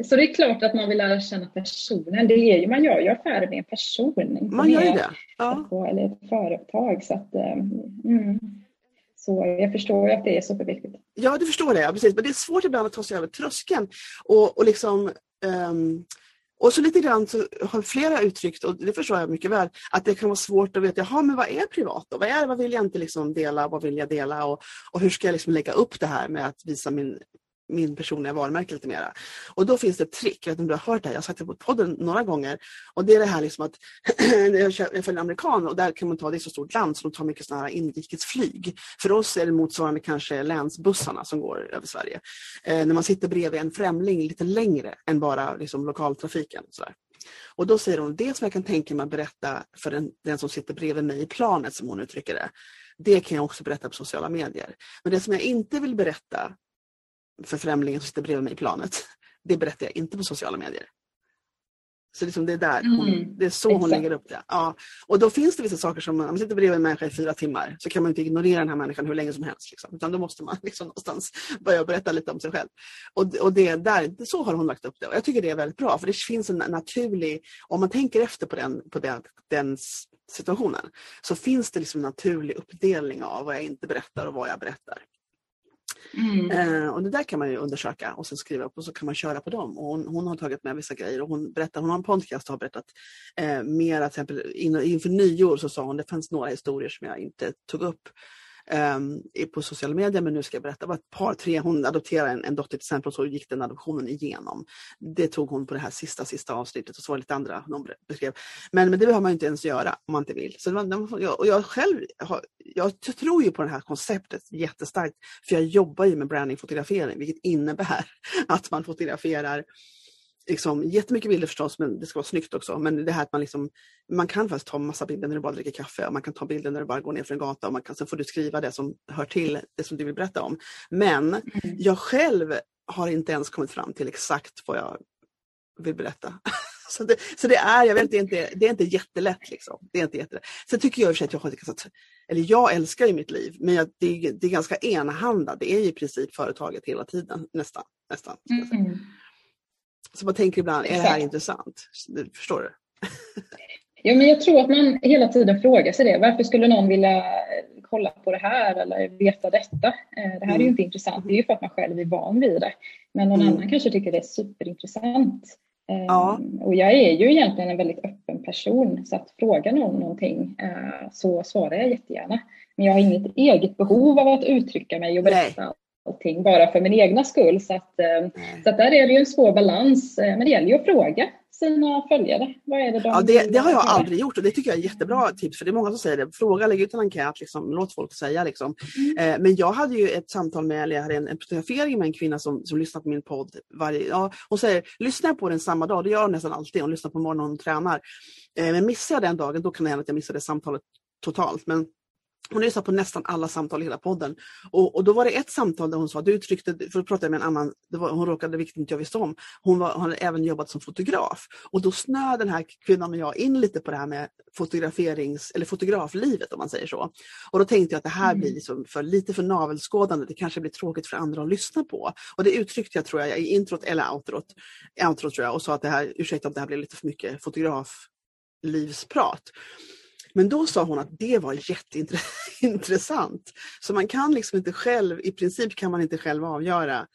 så det är klart att man vill lära känna personen. Det är ju, man gör ju affärer med en person. Man gör ju det. Ja. På, eller ett företag. Så, att, eh, mm. så jag förstår att det är superviktigt. Ja, du förstår det. precis. Men det är svårt ibland att ta sig över tröskeln. Och, och liksom... Um, och så lite grann så har flera uttryckt, och det förstår jag mycket väl, att det kan vara svårt att veta, jaha men vad är privat då? Vad, är, vad vill jag inte liksom dela? Vad vill jag dela? Och, och hur ska jag liksom lägga upp det här med att visa min min personliga varumärke lite mera. Och då finns det ett trick, jag vet inte om du har hört det här, jag har sagt det på podden några gånger. Och det är det här liksom att jag följer en amerikan och där kan man ta, det är så stort land så de tar mycket sådana här inrikesflyg. För oss är det motsvarande kanske länsbussarna som går över Sverige. Eh, när man sitter bredvid en främling lite längre än bara liksom, lokaltrafiken. Sådär. Och då säger hon, det som jag kan tänka mig att berätta för den, den som sitter bredvid mig i planet, som hon uttrycker det, det kan jag också berätta på sociala medier. Men det som jag inte vill berätta för främlingen som sitter bredvid mig i planet. Det berättar jag inte på sociala medier. Så liksom det, är där hon, mm, det är så exakt. hon lägger upp det. Ja. Och då finns det vissa saker som, om man sitter bredvid en människa i fyra timmar så kan man inte ignorera den här människan hur länge som helst. Liksom. Utan då måste man liksom någonstans börja berätta lite om sig själv. Och, och det där, så har hon lagt upp det. Och jag tycker det är väldigt bra för det finns en naturlig, om man tänker efter på den, på den, den situationen, så finns det liksom en naturlig uppdelning av vad jag inte berättar och vad jag berättar. Mm. Eh, och det där kan man ju undersöka och sen skriva upp och så kan man köra på dem. Och hon, hon har tagit med vissa grejer och hon berättar, hon har en podcast och har berättat eh, mera, till exempel in, inför nyår så sa hon, det fanns några historier som jag inte tog upp eh, på sociala medier, men nu ska jag berätta. Det var ett par, tre, hon adopterade en, en dotter till exempel och så gick den adoptionen igenom. Det tog hon på det här sista, sista avsnittet och så var det lite andra hon beskrev. Men, men det behöver man inte ens göra om man inte vill. Så var, och jag själv har, jag tror ju på det här konceptet jättestarkt, för jag jobbar ju med brandingfotografering, vilket innebär att man fotograferar liksom, jättemycket bilder förstås, men det ska vara snyggt också. Men det här att man liksom, man kan faktiskt ta massa bilder när du bara dricker kaffe och man kan ta bilder när du bara går ner för en gata och man kan, sen får du skriva det som hör till det som du vill berätta om. Men mm. jag själv har inte ens kommit fram till exakt vad jag vill berätta. så, det, så det är, jag vet, det är inte, det är inte jättelätt. Liksom. Det är inte jättelätt. Sen tycker jag i och för sig att jag har ett eller jag älskar ju mitt liv, men jag, det, det, är ganska enahanda. Det är i princip företaget hela tiden, nästan. nästan mm. Så man tänker ibland, är det här intressant? Förstår du? ja, men jag tror att man hela tiden frågar sig det. Varför skulle någon vilja kolla på det här eller veta detta? Eh, det här är ju mm. inte intressant. Det är ju för att man själv är van vid det. Men någon mm. annan kanske tycker det är superintressant. Ja. Ehm, och jag är ju egentligen en väldigt öppen person så att fråga någon någonting eh, så svarar jag jättegärna. Men jag har inget eget behov av att uttrycka mig och berätta. Allting bara för min egna skull. Så att, ehm, så att där är det ju en svår balans. Eh, men det gäller ju att fråga sina följare? Vad är det de ja, det, det har jag aldrig gjort och det tycker jag är jättebra tips för det är många som säger det. Fråga, lägg ut en enkät, liksom, låt folk säga. Liksom. Mm. Eh, men jag hade ju ett samtal med, eller jag hade en, en fotografering med en kvinna som, som lyssnar på min podd. Varje, ja, hon säger, lyssnar jag på den samma dag, det gör hon nästan alltid, hon lyssnar på morgonen när hon tränar. Eh, men missar jag den dagen, då kan det hända att jag missar det samtalet totalt. Men hon lyssnade på nästan alla samtal i hela podden. Och, och, då var det ett samtal där hon sa, du uttryckte, för att prata med en annan, var, hon råkade, vilket inte jag visste om, hon, var, hon hade även jobbat som fotograf. Och då snöade den här kvinnan och jag in lite på det här med fotograferings, eller fotograflivet om man säger så. Och då tänkte jag att det här mm. blir liksom för, lite för navelskådande, det kanske blir tråkigt för andra att lyssna på. Och det uttryckte jag tror jag i introt eller outrot, outrot tror jag, och sa att det här, ursäkta om det här blir lite för mycket fotograflivsprat. Men då sa hon att det var jätteintressant. Så man kan liksom inte själv, i princip kan man inte själv avgöra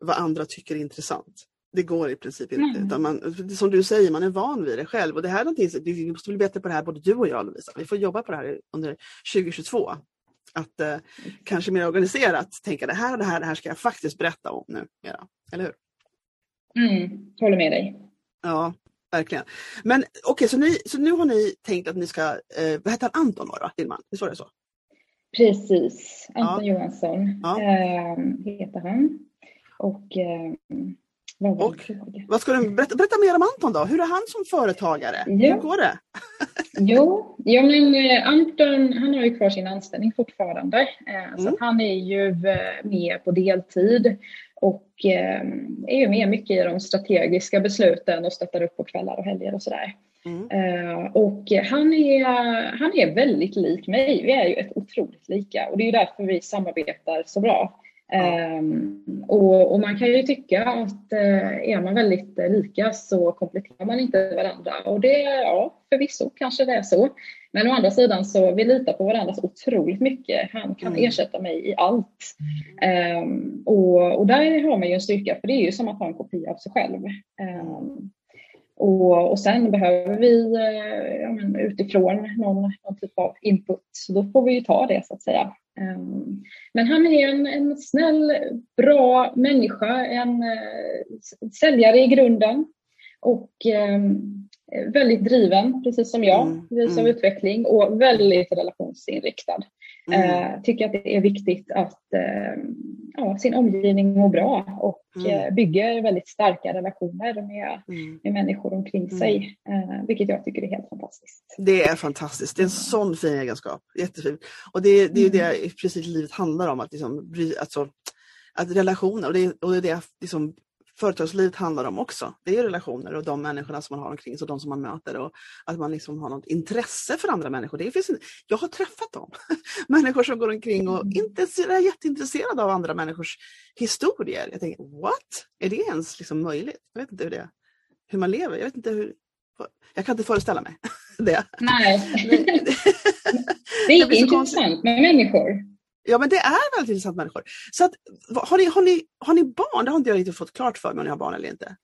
vad andra tycker är intressant. Det går i princip inte. Utan man, som du säger, man är van vid det själv. Och det här är någonting, vi måste bli bättre på det här, både du och jag Lovisa. Vi får jobba på det här under 2022. Att eh, kanske mer organiserat tänka det här och det här, det här ska jag faktiskt berätta om nu. Ja, eller hur? Mm, håller med dig. Ja, verkligen. Men okej, okay, så, så nu har ni tänkt att ni ska, eh, vad heter han, Anton det din man? Visst var det så? Precis, Anton ja. Johansson ja. Eh, heter han. Och eh, vad, och, vad ska du berätta, berätta mer om Anton då? Hur är han som företagare? Jo. Hur går det? jo, ja, men eh, Anton han har ju kvar sin anställning fortfarande. Eh, mm. Så han är ju eh, med på deltid och eh, är ju med mycket i de strategiska besluten och stöttar upp på kvällar och helger och sådär. Mm. Eh, och han är, han är väldigt lik mig. Vi är ju ett otroligt lika och det är därför vi samarbetar så bra. Um, och, och, man kan ju tycka att uh, är man väldigt uh, lika så kompletterar man inte varandra. Och det, ja, förvisso kanske det är så. Men å andra sidan så vi litar på varandra så otroligt mycket. Han kan mm. ersätta mig i allt. Um, och, och, där har man ju en styrka, för det är ju som att ha en kopia av sig själv. Um, och, och sen behöver vi uh, ja, men utifrån någon, någon typ av input, så då får vi ju ta det så att säga. Um, men han är en, en snäll, bra människa, en uh, säljare i grunden och um, väldigt driven, precis som jag, mm. precis som mm. utveckling och väldigt relationsinriktad. Mm. Uh, tycker att det är viktigt att uh, ja, sin omgivning mår bra och mm. uh, bygger väldigt starka relationer med, mm. med människor omkring mm. sig. vilket jag tycker är helt fantastiskt. Det är fantastiskt, det är en sån fin egenskap. Jättefint. Och det, det är det mm. precis livet handlar om, att, liksom, alltså, att relationer, och det, och det är det liksom, företagslivet handlar om också. Det är relationer och de människorna som man har omkring sig och de som man möter och att man liksom har något intresse för andra människor. Det finns, jag har träffat dem. människor som går omkring och mm. inte är jätteintresserade av andra människors historier. Jag tänker, what? Är det ens liksom möjligt? Jag vet inte hur, det, hur man lever. Jag vet inte hur, jag kan inte föreställa mig det. Nej. det är intressant med människor. Ja men det är väldigt intressant människor. Så att, har, ni, har, ni, har ni barn? Det har inte jag riktigt fått klart för mig om ni har barn eller inte.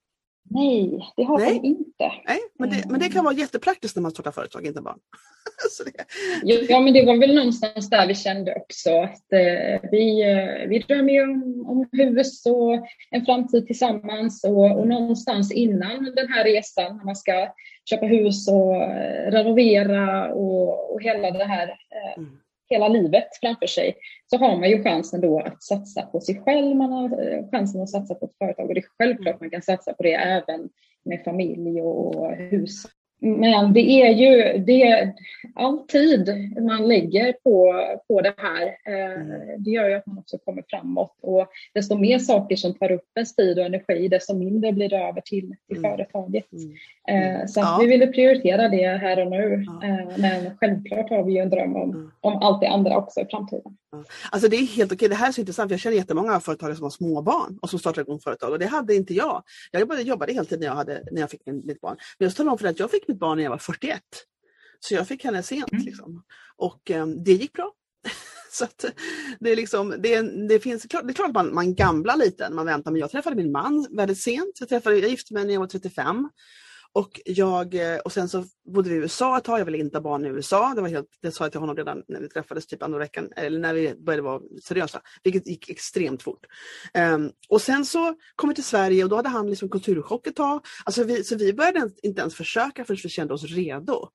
Nej, det har Nej. vi inte. Nej, men det, men det kan vara jättepraktiskt när man startar företag, inte barn. det... Ja, men det var väl någonstans där vi kände också att eh, vi, eh, vi drömmer ju om, om hus och en framtid tillsammans och, och någonstans innan den här resan när man ska köpa hus och eh, renovera och, och hela det här eh, mm hela livet framför sig så har man ju chansen då att satsa på sig själv, man har eh, chansen att satsa på ett företag. Och det är självklart man kan satsa på det även med familj och hus men det är ju det, all tid man lägger på, på det här, eh, mm. det gör ju att man också kommer framåt. Och desto mer saker som tar upp ens tid och energi, desto mindre blir det över till, till mm. företaget. Mm. Eh, så ja. vi ville prioritera det här och nu. Ja. Eh, men självklart har vi ju en dröm om, om allt det andra också i framtiden. Ja. Alltså det är helt okej, det här är så intressant. Jag känner jättemånga företagare som har småbarn och som startar igång företag och det hade inte jag. Jag jobbade, jobbade heltid när jag, hade, när jag fick mitt barn. Men jag talade om för att jag fick mitt barn när jag var 41. Så jag fick henne sent. Mm. Liksom. Och um, det gick bra. så det, är liksom, det, det, finns, det är klart att man, man gamlar lite när man väntar, men jag träffade min man väldigt sent. Jag, träffade, jag gifte mig när jag var 35. Och, jag, eh, och sen så bodde vi i USA ett tag, jag ville inte ha barn i USA. Det, var helt, det sa jag till honom redan när vi träffades, typ andra veckan, eller när vi började vara seriösa, vilket gick extremt fort. Um, och sen så kom vi till Sverige och då hade han liksom kulturchock ett tag. Alltså vi, så vi började inte ens försöka förrän vi kände oss redo.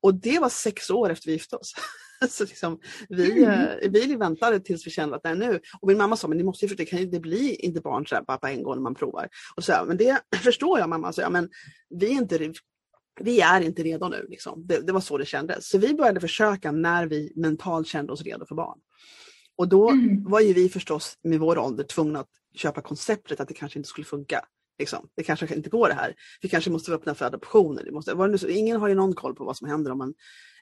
Och det var sex år efter vi gifte oss. så liksom, vi, mm. eh, vi väntade tills vi kände att nej, nu, och min mamma sa, men ni måste ju förstå, det kan ju det bli inte barn så bara på en gång när man provar. Och så, men det förstår jag mamma, så, ja, men vi är inte vi är inte redo nu. Liksom. Det, det, var så det kändes. Så vi började försöka när vi mentalt kände oss redo för barn. Och då mm. var ju vi förstås med vår ålder tvungna att köpa konceptet att det kanske inte skulle funka. Liksom. Det kanske inte går det här. Vi kanske måste vara öppna för adoptioner. Det måste, var det så, ingen har ju någon koll på vad som händer om man...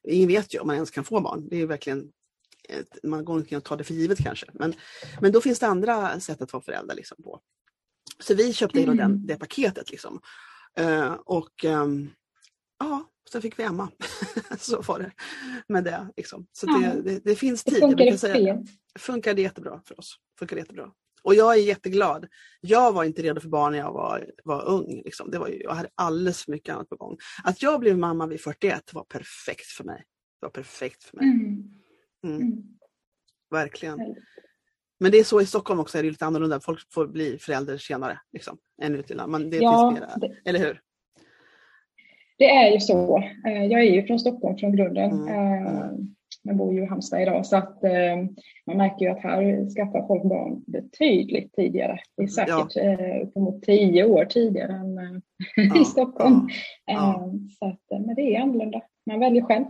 Ingen vet ju om man ens kan få barn. Det är verkligen ett, man går inte att ta det för givet kanske. Men, men då finns det andra sätt att vara förälder liksom, på. Så vi köpte mm. den, det paketet. Liksom. Uh, och um, ja, sen fick vi Emma. så var det med det. Liksom. Så ja. det, det, det, finns tid. Det funkar, det säga. funkar det jättebra för oss. Funkar jättebra. Och jag är jätteglad. Jag var inte redo för barn när jag var, var ung. Liksom. Det var jag hade alldeles för mycket annat på gång. Att jag blev mamma vid 41 var perfekt för mig. Det var perfekt för mig. Mm. Mm. Mm. Verkligen. Men det är så i Stockholm också, är det lite annorlunda. Folk får bli förälder senare. Liksom, än ute Man, det ja, finns mera, eller hur? Det är ju så. Eh, jag är ju från Stockholm från grunden. Mm. Jag bor ju i Halmstad idag så att eh, man märker ju att här skaffar folk barn betydligt tidigare. Det är säkert ja. eh, uppemot tio år tidigare än eh, ja, i Stockholm. Ja, eh, så att, eh, men det är annorlunda. Man väljer själv.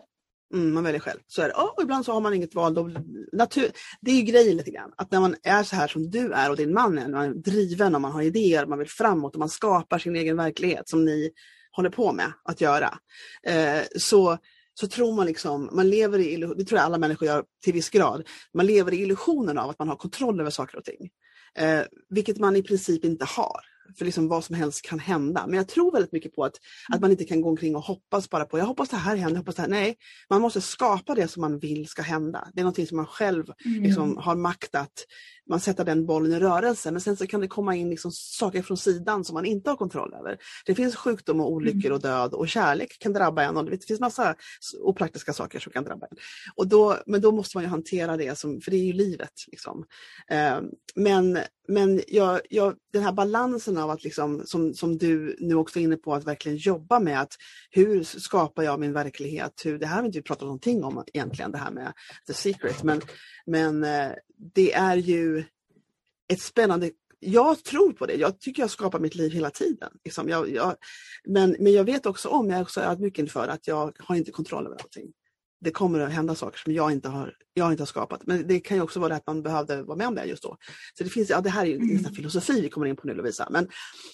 Mm, man väljer själv. Så är det. och ibland så har man inget val. Då, natur, det är ju grejen lite grann. Att när man är så här som du är och din man är, man är driven och man har idéer, man vill framåt och man skapar sin egen verklighet som ni håller på med att göra. Eh, så så tror man liksom, man lever i, det tror jag alla människor gör till viss grad, man lever i illusionen av att man har kontroll över saker och ting. Eh, vilket man i princip inte har för liksom vad som helst kan hända. Men jag tror väldigt mycket på att, att man inte kan gå omkring och hoppas bara på, jag hoppas det här händer, jag hoppas det här. Nej, man måste skapa det som man vill ska hända. Det är någonting som man själv mm. liksom, har makt att, man sätter den bollen i rörelse. Men sen så kan det komma in liksom saker från sidan som man inte har kontroll över. Det finns sjukdom och olyckor och död och kärlek kan drabba en och det finns massa opraktiska saker som kan drabba en. Och då, men då måste man ju hantera det, som, för det är ju livet. Liksom. Eh, men men jag, jag, den här balansen av att, liksom, som, som du nu också är inne på, att verkligen jobba med att hur skapar jag min verklighet? Hur, det här har vi inte pratat någonting om egentligen, det här med the secret. Men, men eh, det är ju ett spännande jag tror på det. Jag tycker jag skapar mitt liv hela tiden. Liksom jag, jag, men, men jag vet också om, jag är också ödmjuk inför att jag har inte kontroll över allting det kommer att hända saker som jag inte har, jag inte har skapat. Men det kan ju också vara att man behövde vara med om det just då. Så det finns, ja det här är ju mm. filosofi vi kommer in på nu Lovisa. Men,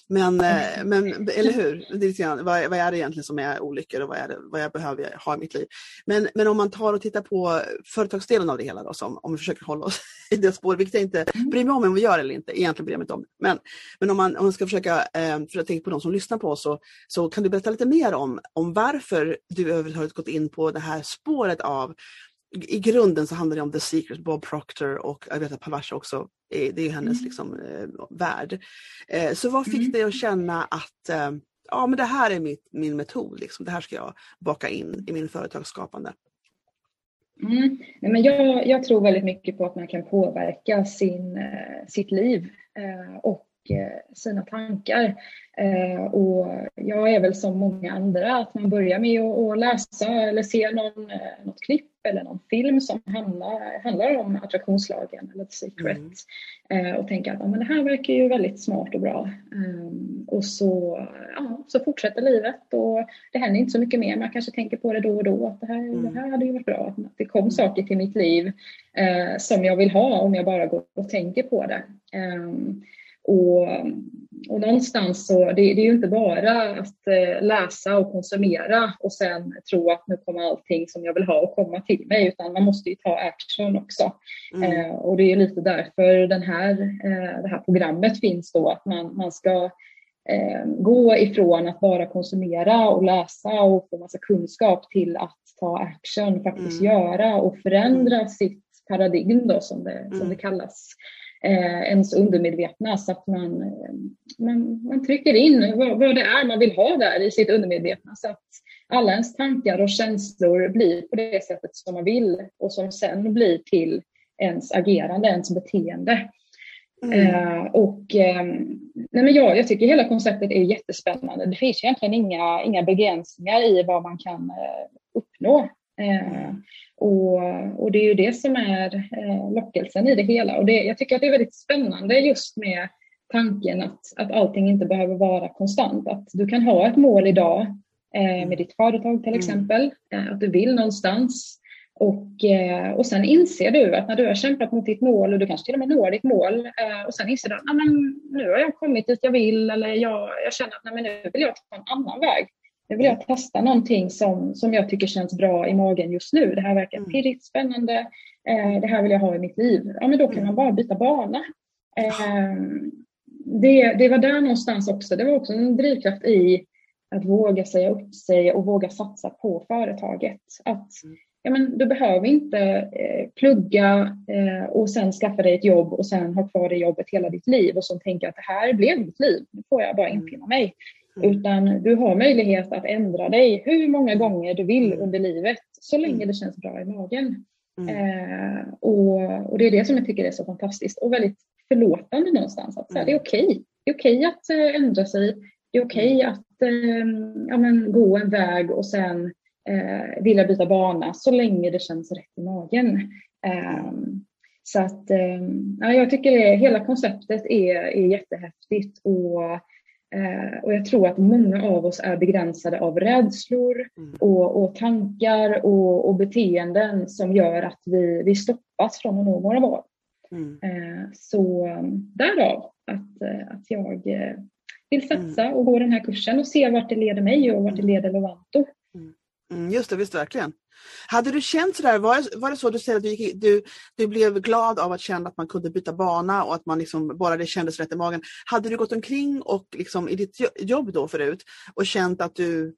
men, mm. men eller hur, det är lite grann, vad, vad, är det egentligen som är olyckor och vad är det vad jag behöver ha i mitt liv. Men, men om man tar och tittar på företagsdelen av det hela då, som, om vi försöker hålla oss i det spåret, vilket jag inte mm. bryr mig om om vi gör eller inte, egentligen bryr jag mig inte om. Men, men om, man, om man ska försöka, eh, för jag tänker på de som lyssnar på oss, så, så kan du berätta lite mer om, om varför du överhuvudtaget gått in på det här spåret spåret av i grunden så handlar det om The Secret, Bob Proctor och jag vet att Pavasha också, är, det är hennes mm. liksom, eh, värld. Eh, så vad fick mm. dig att känna att eh, ja, men det här är mitt, min metod, liksom. det här ska jag baka in i min företagsskapande? Mm. Nej, men jag, jag, tror väldigt mycket på att man kan påverka sin, eh, sitt liv eh, och sina tankar. Eh, och jag är väl som många andra, att man börjar med att, läsa eller se någon, eh, något klipp eller någon film som handlar, handlar om attraktionslagen eller The Secret. Mm. Eh, och tänker att ja, men det här verkar ju väldigt smart och bra. Um, och så, ja, så fortsätter livet och det händer inte så mycket mer. Man kanske tänker på det då och då att det här, mm. det här hade ju varit bra. Att det kom saker till mitt liv som jag vill ha om jag bara går och tänker på det. Um, och, och någonstans så, det, det är ju inte bara att eh, läsa och konsumera och sen tro att nu kommer allting som jag vill ha och komma till mig, utan man måste ju ta action också. Mm. Eh, och det är lite därför den här, eh, det här programmet finns då, att man, man ska eh, gå ifrån att bara konsumera och läsa och få massa kunskap till att ta action, faktiskt mm. göra och förändra mm. sitt paradigm då som det, som det mm. kallas eh, ens undermedvetna så att man, eh, man, man trycker in vad, vad, det är man vill ha där i sitt undermedvetna så att alla ens tankar och känslor blir på det sättet som man vill och som sen blir till ens agerande, ens beteende. Mm. Eh, och eh, nej men jag, jag tycker hela konceptet är jättespännande. Det finns egentligen inga, inga begränsningar i vad man kan eh, uppnå. Eh, och, och det är ju det som är eh, lockelsen i det hela. Och det, jag tycker att det är väldigt spännande just med tanken att, att allting inte behöver vara konstant. Att du kan ha ett mål idag eh, med ditt företag till mm. exempel, eh, att du vill någonstans. Och, eh, och sen inser du att när du har kämpat mot ditt mål och du kanske till och med når ditt mål eh, och sen inser du att nu har jag kommit dit jag vill eller jag, jag känner att nej, men nu vill jag ta en annan väg. Nu vill jag testa någonting som, som jag tycker känns bra i magen just nu. Det här verkar mm. pirrigt, spännande. Eh, det här vill jag ha i mitt liv. Ja, men då kan mm. man bara byta bana. Eh, det, det var där någonstans också. Det var också en drivkraft i att våga säga upp sig och våga satsa på företaget. Att mm. ja, men du behöver inte eh, plugga eh, och sen skaffa dig ett jobb och sen ha kvar det jobbet hela ditt liv och så tänka att det här blev mitt liv. Nu får jag bara infinna mig. Mm. Utan du har möjlighet att ändra dig hur många gånger du vill mm. under livet så länge mm. det känns bra i magen. Mm. Eh, och, och, det är det som jag tycker är så fantastiskt och väldigt förlåtande någonstans. Att, mm. Det är okej. Okay. Det är okej okay att äh, ändra sig. Det är okej okay att äh, ja, men, gå en väg och sen äh, vilja byta bana så länge det känns rätt i magen. Ehm, så att ja, jag tycker det, hela konceptet är, är jättehäftigt och Eh, och jag tror att många av oss är begränsade av rädslor mm. och, och, tankar och, och, beteenden som gör att vi, vi stoppas från att nå våra mål. Mm. Eh, så därav att, eh, att jag eh, vill satsa mm. och gå den här kursen och se vart det leder mig och vart det mm. leder Lovanto. Mm. just det, visst verkligen. Hade du känt sådär, var det, var det så du säger att du, gick, du, du blev glad av att känna att man kunde byta bana och att man liksom, bara det kändes rätt i magen. Hade du gått omkring och liksom, i ditt jobb då förut och känt att du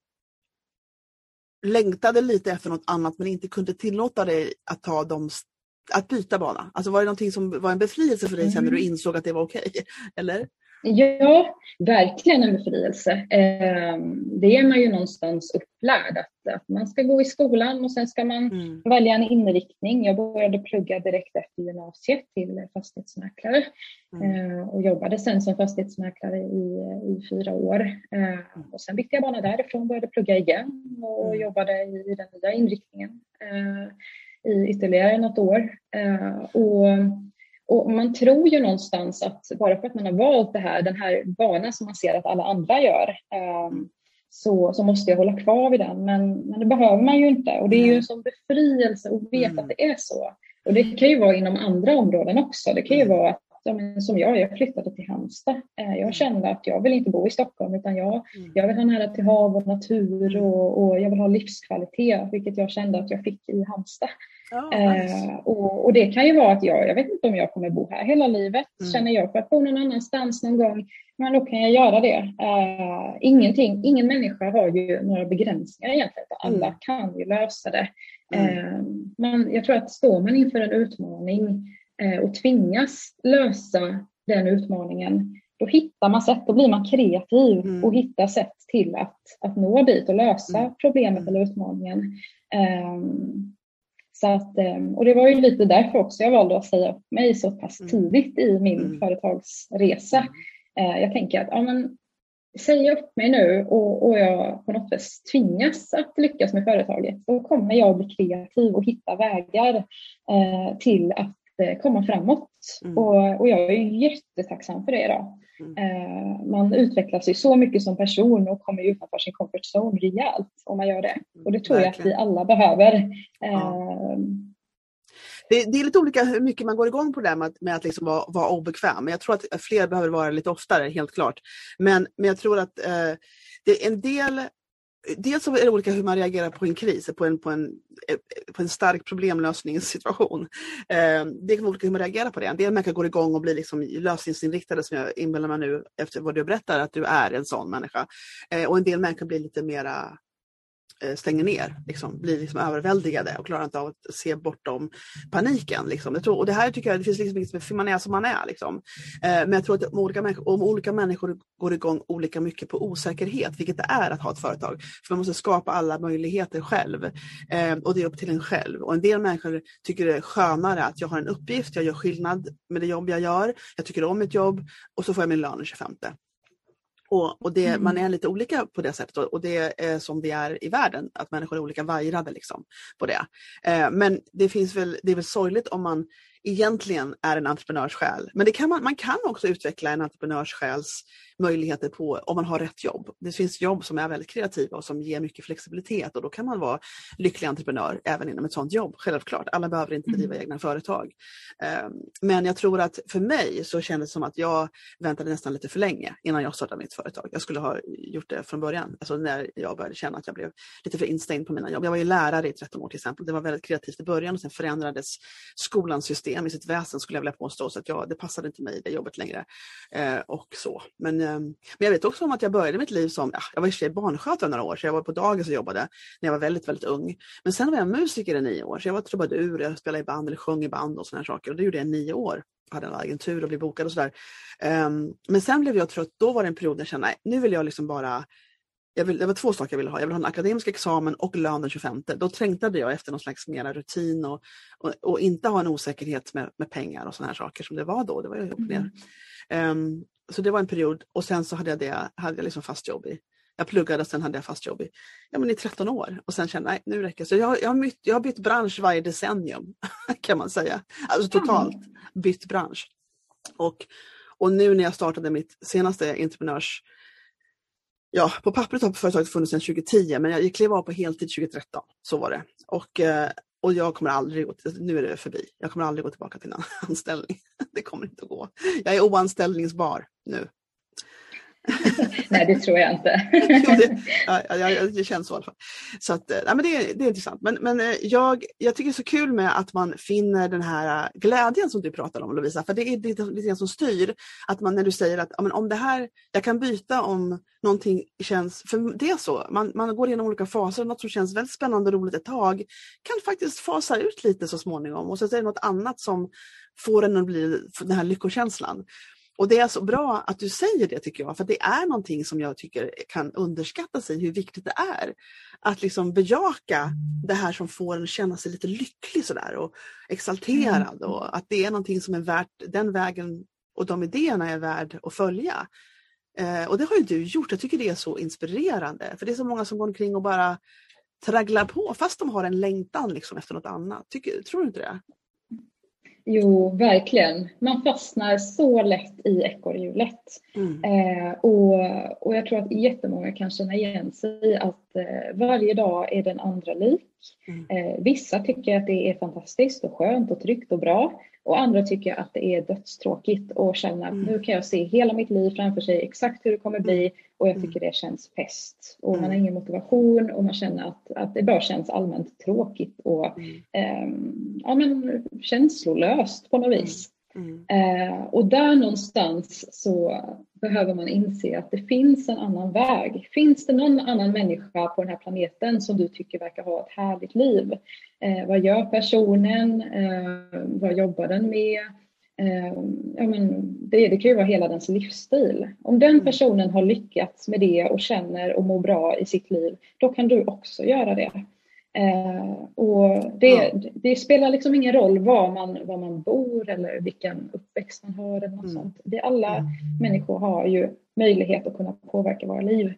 längtade lite efter något annat men inte kunde tillåta dig att ta de att byta bana? Alltså var det någonting som var en befrielse för dig sen när du mm. insåg att det var okej? Okay? Eller? Ja, verkligen en befrielse. Ehm, det är man ju någonstans upplärd att, man ska gå i skolan och sen ska man mm. välja en inriktning. Jag började plugga direkt efter gymnasiet till fastighetsmäklare mm. Ehm, och jobbade sen som fastighetsmäklare i, i fyra år. Ehm, och sen bytte jag bana därifrån, började plugga igen och mm. jobbade i, i den nya inriktningen i ytterligare något år. Och och man tror ju någonstans att bara för att man har valt det här, den här banan som man ser att alla andra gör, um, så, så måste jag hålla kvar vid den. Men, men det behöver man ju inte. Och det är ju en sån befrielse att veta mm. att det är så. Och det kan ju vara inom andra områden också. Det kan ju mm. vara ja, som jag, jag flyttade till Halmstad. Eh, jag kände att jag vill inte bo i Stockholm utan jag, mm. jag vill ha nära till hav och natur och, och jag vill ha livskvalitet, vilket jag kände att jag fick i Halmstad. Oh, nice. eh, och, och, det kan ju vara att jag, jag vet inte om jag kommer bo här hela livet. Mm. Känner jag för att bo någon annanstans någon gång, men då kan jag göra det. Eh, ingenting, ingen människa har ju några begränsningar egentligen. Alla mm. kan ju lösa det. Mm. Eh, men jag tror att står man inför en utmaning eh, och tvingas lösa den utmaningen, då hittar man sätt, då blir man kreativ mm. och hittar sätt till att, att nå dit och lösa mm. problemet eller utmaningen. Um, så att, ehm, och det var ju lite därför också jag valde att säga upp mig så pass mm. tidigt i min mm. företagsresa. Eh, jag tänker att ja, men, säger upp mig nu och, och jag på något vis tvingas att lyckas med företaget, då kommer jag bli kreativ och hitta vägar eh, till att eh, komma framåt. Mm. Och, och, jag är jättetacksam för det idag. Mm. Eh, man utvecklas ju så mycket som person och kommer utanför sin comfort zone rejält om man gör det. Och det tror Verkligen. jag att vi alla behöver. Ja. Eh, det, det, är lite olika hur mycket man går igång på det där med, med att liksom vara, vara obekväm. Jag tror att fler behöver vara lite oftare, helt klart. Men, men jag tror att eh, det är en del Dels är det olika hur man reagerar på en kris, på en, på en, eh, på en stark problemlösningssituation. Ehm, det kan vara olika hur man reagerar på det. En del människor går igång och blir liksom lösningsinriktade som jag inbillar mig nu efter vad du berättar att du är en sån människa. Eh, och en del människor blir lite mera Eh, stänger ner, liksom, blir liksom överväldigade och klarar inte av att se bortom paniken. Liksom. Jag tror, och det här tycker jag, det finns liksom inget för man är som man är. Liksom. Eh, men jag tror att om olika, människor, om olika människor går igång olika mycket på osäkerhet, vilket det är att ha ett företag, för man måste skapa alla möjligheter själv. Eh, och det är upp till en själv. Och en del människor tycker det är skönare att jag har en uppgift, jag gör skillnad med det jobb jag gör, jag tycker om mitt jobb och så får jag min lön den 25. Och, och det, mm. Man är lite olika på det sättet och det är som vi är i världen, att människor är olika vajrade liksom på det. Eh, men det, finns väl, det är väl sorgligt om man egentligen är en entreprenörssjäl. Men det kan man, man kan också utveckla en entreprenörssjäls möjligheter på om man har rätt jobb. Det finns jobb som är väldigt kreativa och som ger mycket flexibilitet och då kan man vara lycklig entreprenör även inom ett sådant jobb. Självklart, alla behöver inte driva mm. egna företag. Ehm, men jag tror att för mig så kändes det som att jag väntade nästan lite för länge innan jag startade mitt företag. Jag skulle ha gjort det från början, alltså när jag började känna att jag blev lite för instängd på mina jobb. Jag var ju lärare i 13 år till exempel. Det var väldigt kreativt i början och sen förändrades skolans system i sitt väsen skulle jag vilja påstå. Så att jag, det passade inte mig det jobbet längre. Eh, och så. Men Ehm, Ehm, men jag vet också om att jag började mitt liv som, ja, jag var i och för sig barnskötare några år, så jag var på dagis och jobbade när jag var väldigt, väldigt ung. Men sen var jag musiker i nio år, så jag var trubadur, jag spelade i band eller sjöng i band och sådana saker. Och det gjorde jag i nio år. Jag hade en agentur och blev bokad och sådär. Um, men sen blev jag trött, då var det en period när jag kände, nej, nu vill jag liksom bara jag vill, det var två saker jag ville ha. Jag ville ha en akademisk examen och lön den 25. Då trängtade jag efter någon slags mera rutin och, och, och, inte ha en osäkerhet med, med pengar och sådana här saker som det var då. Det var ju upp ner. Mm. Um, så det var en period och sen så hade jag, det, hade jag liksom fast jobb i. Jag pluggade och sen hade jag fast jobb i, ja, men i 13 år och sen kände jag nej nu räcker det. Så jag, jag, har bytt, jag har bytt bransch varje decennium kan man säga. Alltså totalt bytt bransch. Och, och nu när jag startade mitt senaste entreprenörs Ja, på pappret har företaget funnits sedan 2010 men jag klev av på heltid 2013. Så var det. Och eh, och jag kommer aldrig, gå till, nu är det förbi, jag kommer aldrig gå tillbaka till en anställning. Det kommer inte att gå. Jag är oanställningsbar nu. Nej, det tror jag inte. det, ja, ja, det känns så i alla fall. Så att, eh, ja, men det, det är intressant. Men, men eh, jag, jag tycker det är så kul med att man finner den här eh, glädjen som du pratar om Lovisa, för det är lite, lite grann som styr. Att man när du säger att ja, men om det här, jag kan byta om någonting känns, för det är så, man, man går igenom olika faser, något som känns väldigt spännande och roligt ett tag kan faktiskt fasa ut lite så småningom och så är det något annat som får en att bli den här lyckokänslan. Och det är så bra att du säger det tycker jag, för det är någonting som jag tycker kan underskattas i hur viktigt det är. Att liksom bejaka det här som får en känna sig lite lycklig sådär och exalterad mm. och att det är någonting som är värt, den vägen och de idéerna är värd att följa. Eh, och det har ju du gjort, jag tycker det är så inspirerande för det är så många som går omkring och bara tragglar på fast de har en längtan liksom efter något annat. Tycker, tror du inte det? Jo, verkligen. Man fastnar så lätt i ekorrhjulet. Mm. Eh, och, och jag tror att jättemånga kan känna igen sig i att eh, varje dag är den andra lik. Mm. Eh, vissa tycker att det är fantastiskt och skönt och tryggt och bra. Och andra tycker att det är dödstråkigt och känner att mm. nu kan jag se hela mitt liv framför sig, exakt hur det kommer bli och jag tycker mm. det känns pest. Och man har ingen motivation och man känner att, att det bara känns allmänt tråkigt och eh, ja, men känslolöst på något vis. Mm. Eh, och där någonstans så behöver man inse att det finns en annan väg. Finns det någon annan människa på den här planeten som du tycker verkar ha ett härligt liv? Eh, vad gör personen? Eh, vad jobbar den med? Eh, ja, men det, det kan ju vara hela dens livsstil. Om den mm. personen har lyckats med det och känner och mår bra i sitt liv, då kan du också göra det. Eh, och det, ja. det, spelar liksom ingen roll var man, var man bor eller vilken uppväxt man har eller något mm. sånt. Vi alla mm. människor har ju möjlighet att kunna påverka våra liv.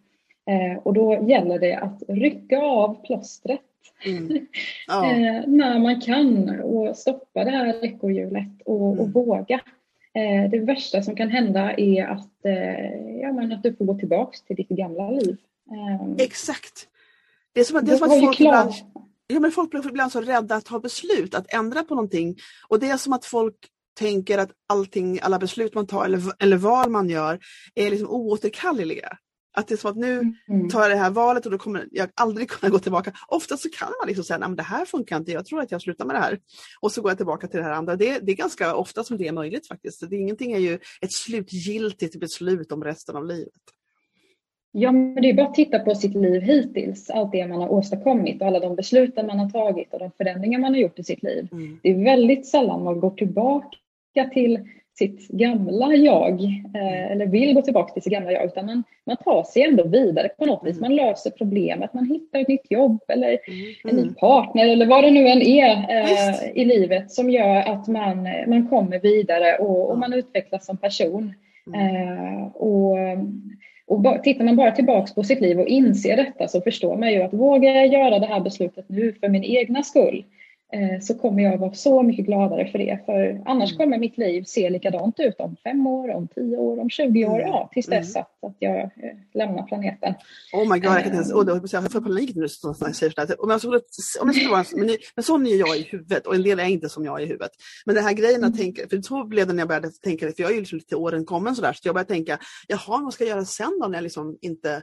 Eh, och då gäller det att rycka av plåstret mm. ja. eh, när man kan och stoppa det här ekorrhjulet och, och mm. våga. Eh, det värsta som kan hända är att, eh, ja, men att du får gå tillbaks till ditt gamla liv. Ehm, Exakt. Det är som att, det är som att folk, ibland, ja, men folk blir ibland så rädda att ta beslut, att ändra på någonting. Och det är som att folk tänker att allting, alla beslut man tar eller, eller val man gör är liksom oåterkalleliga. Att det är som att nu mm. tar jag det här valet och då kommer jag aldrig kunna gå tillbaka. Ofta så kan man liksom säga, att det här funkar inte, jag tror att jag slutar med det här. Och så går jag tillbaka till det här andra. Det, det är ganska ofta som det är möjligt faktiskt. Det, ingenting är ju ett slutgiltigt beslut om resten av livet. Ja, men det är bara att titta på sitt liv hittills, allt det man har åstadkommit och alla de besluten man har tagit och de förändringar man har gjort i sitt liv. Mm. Det är väldigt sällan man går tillbaka till sitt gamla jag, eh, eller vill gå tillbaka till sitt gamla jag, utan man, man tar sig ändå vidare på något vis. Mm. Man löser problemet, man hittar ett nytt jobb eller mm. en ny mm. partner eller vad det nu än är eh, i livet som gör att man, man kommer vidare och, och man utvecklas som person. Eh, och och tittar man bara tillbaks på sitt liv och inser detta så förstår man ju att vågar jag göra det här beslutet nu för min egna skull? Så kommer jag vara så mycket gladare för det. För annars mm. kommer mitt liv se likadant ut om fem år, om tio år, om 20 år, mm. ja, tills dess mm. att, att jag äh, lämnar planeten. Oh my god, jag kan inte ens, oh, jag får panik när jag säger sådär. Om jag skulle, om jag skulle vara, men, men sån är jag i huvudet och en del är inte som jag i huvudet. Men den här grejen att tänka, för så blev det när jag började tänka, för jag är ju liksom lite åren kommen sådär, så jag började tänka, jaha, vad ska jag göra sen då när jag liksom inte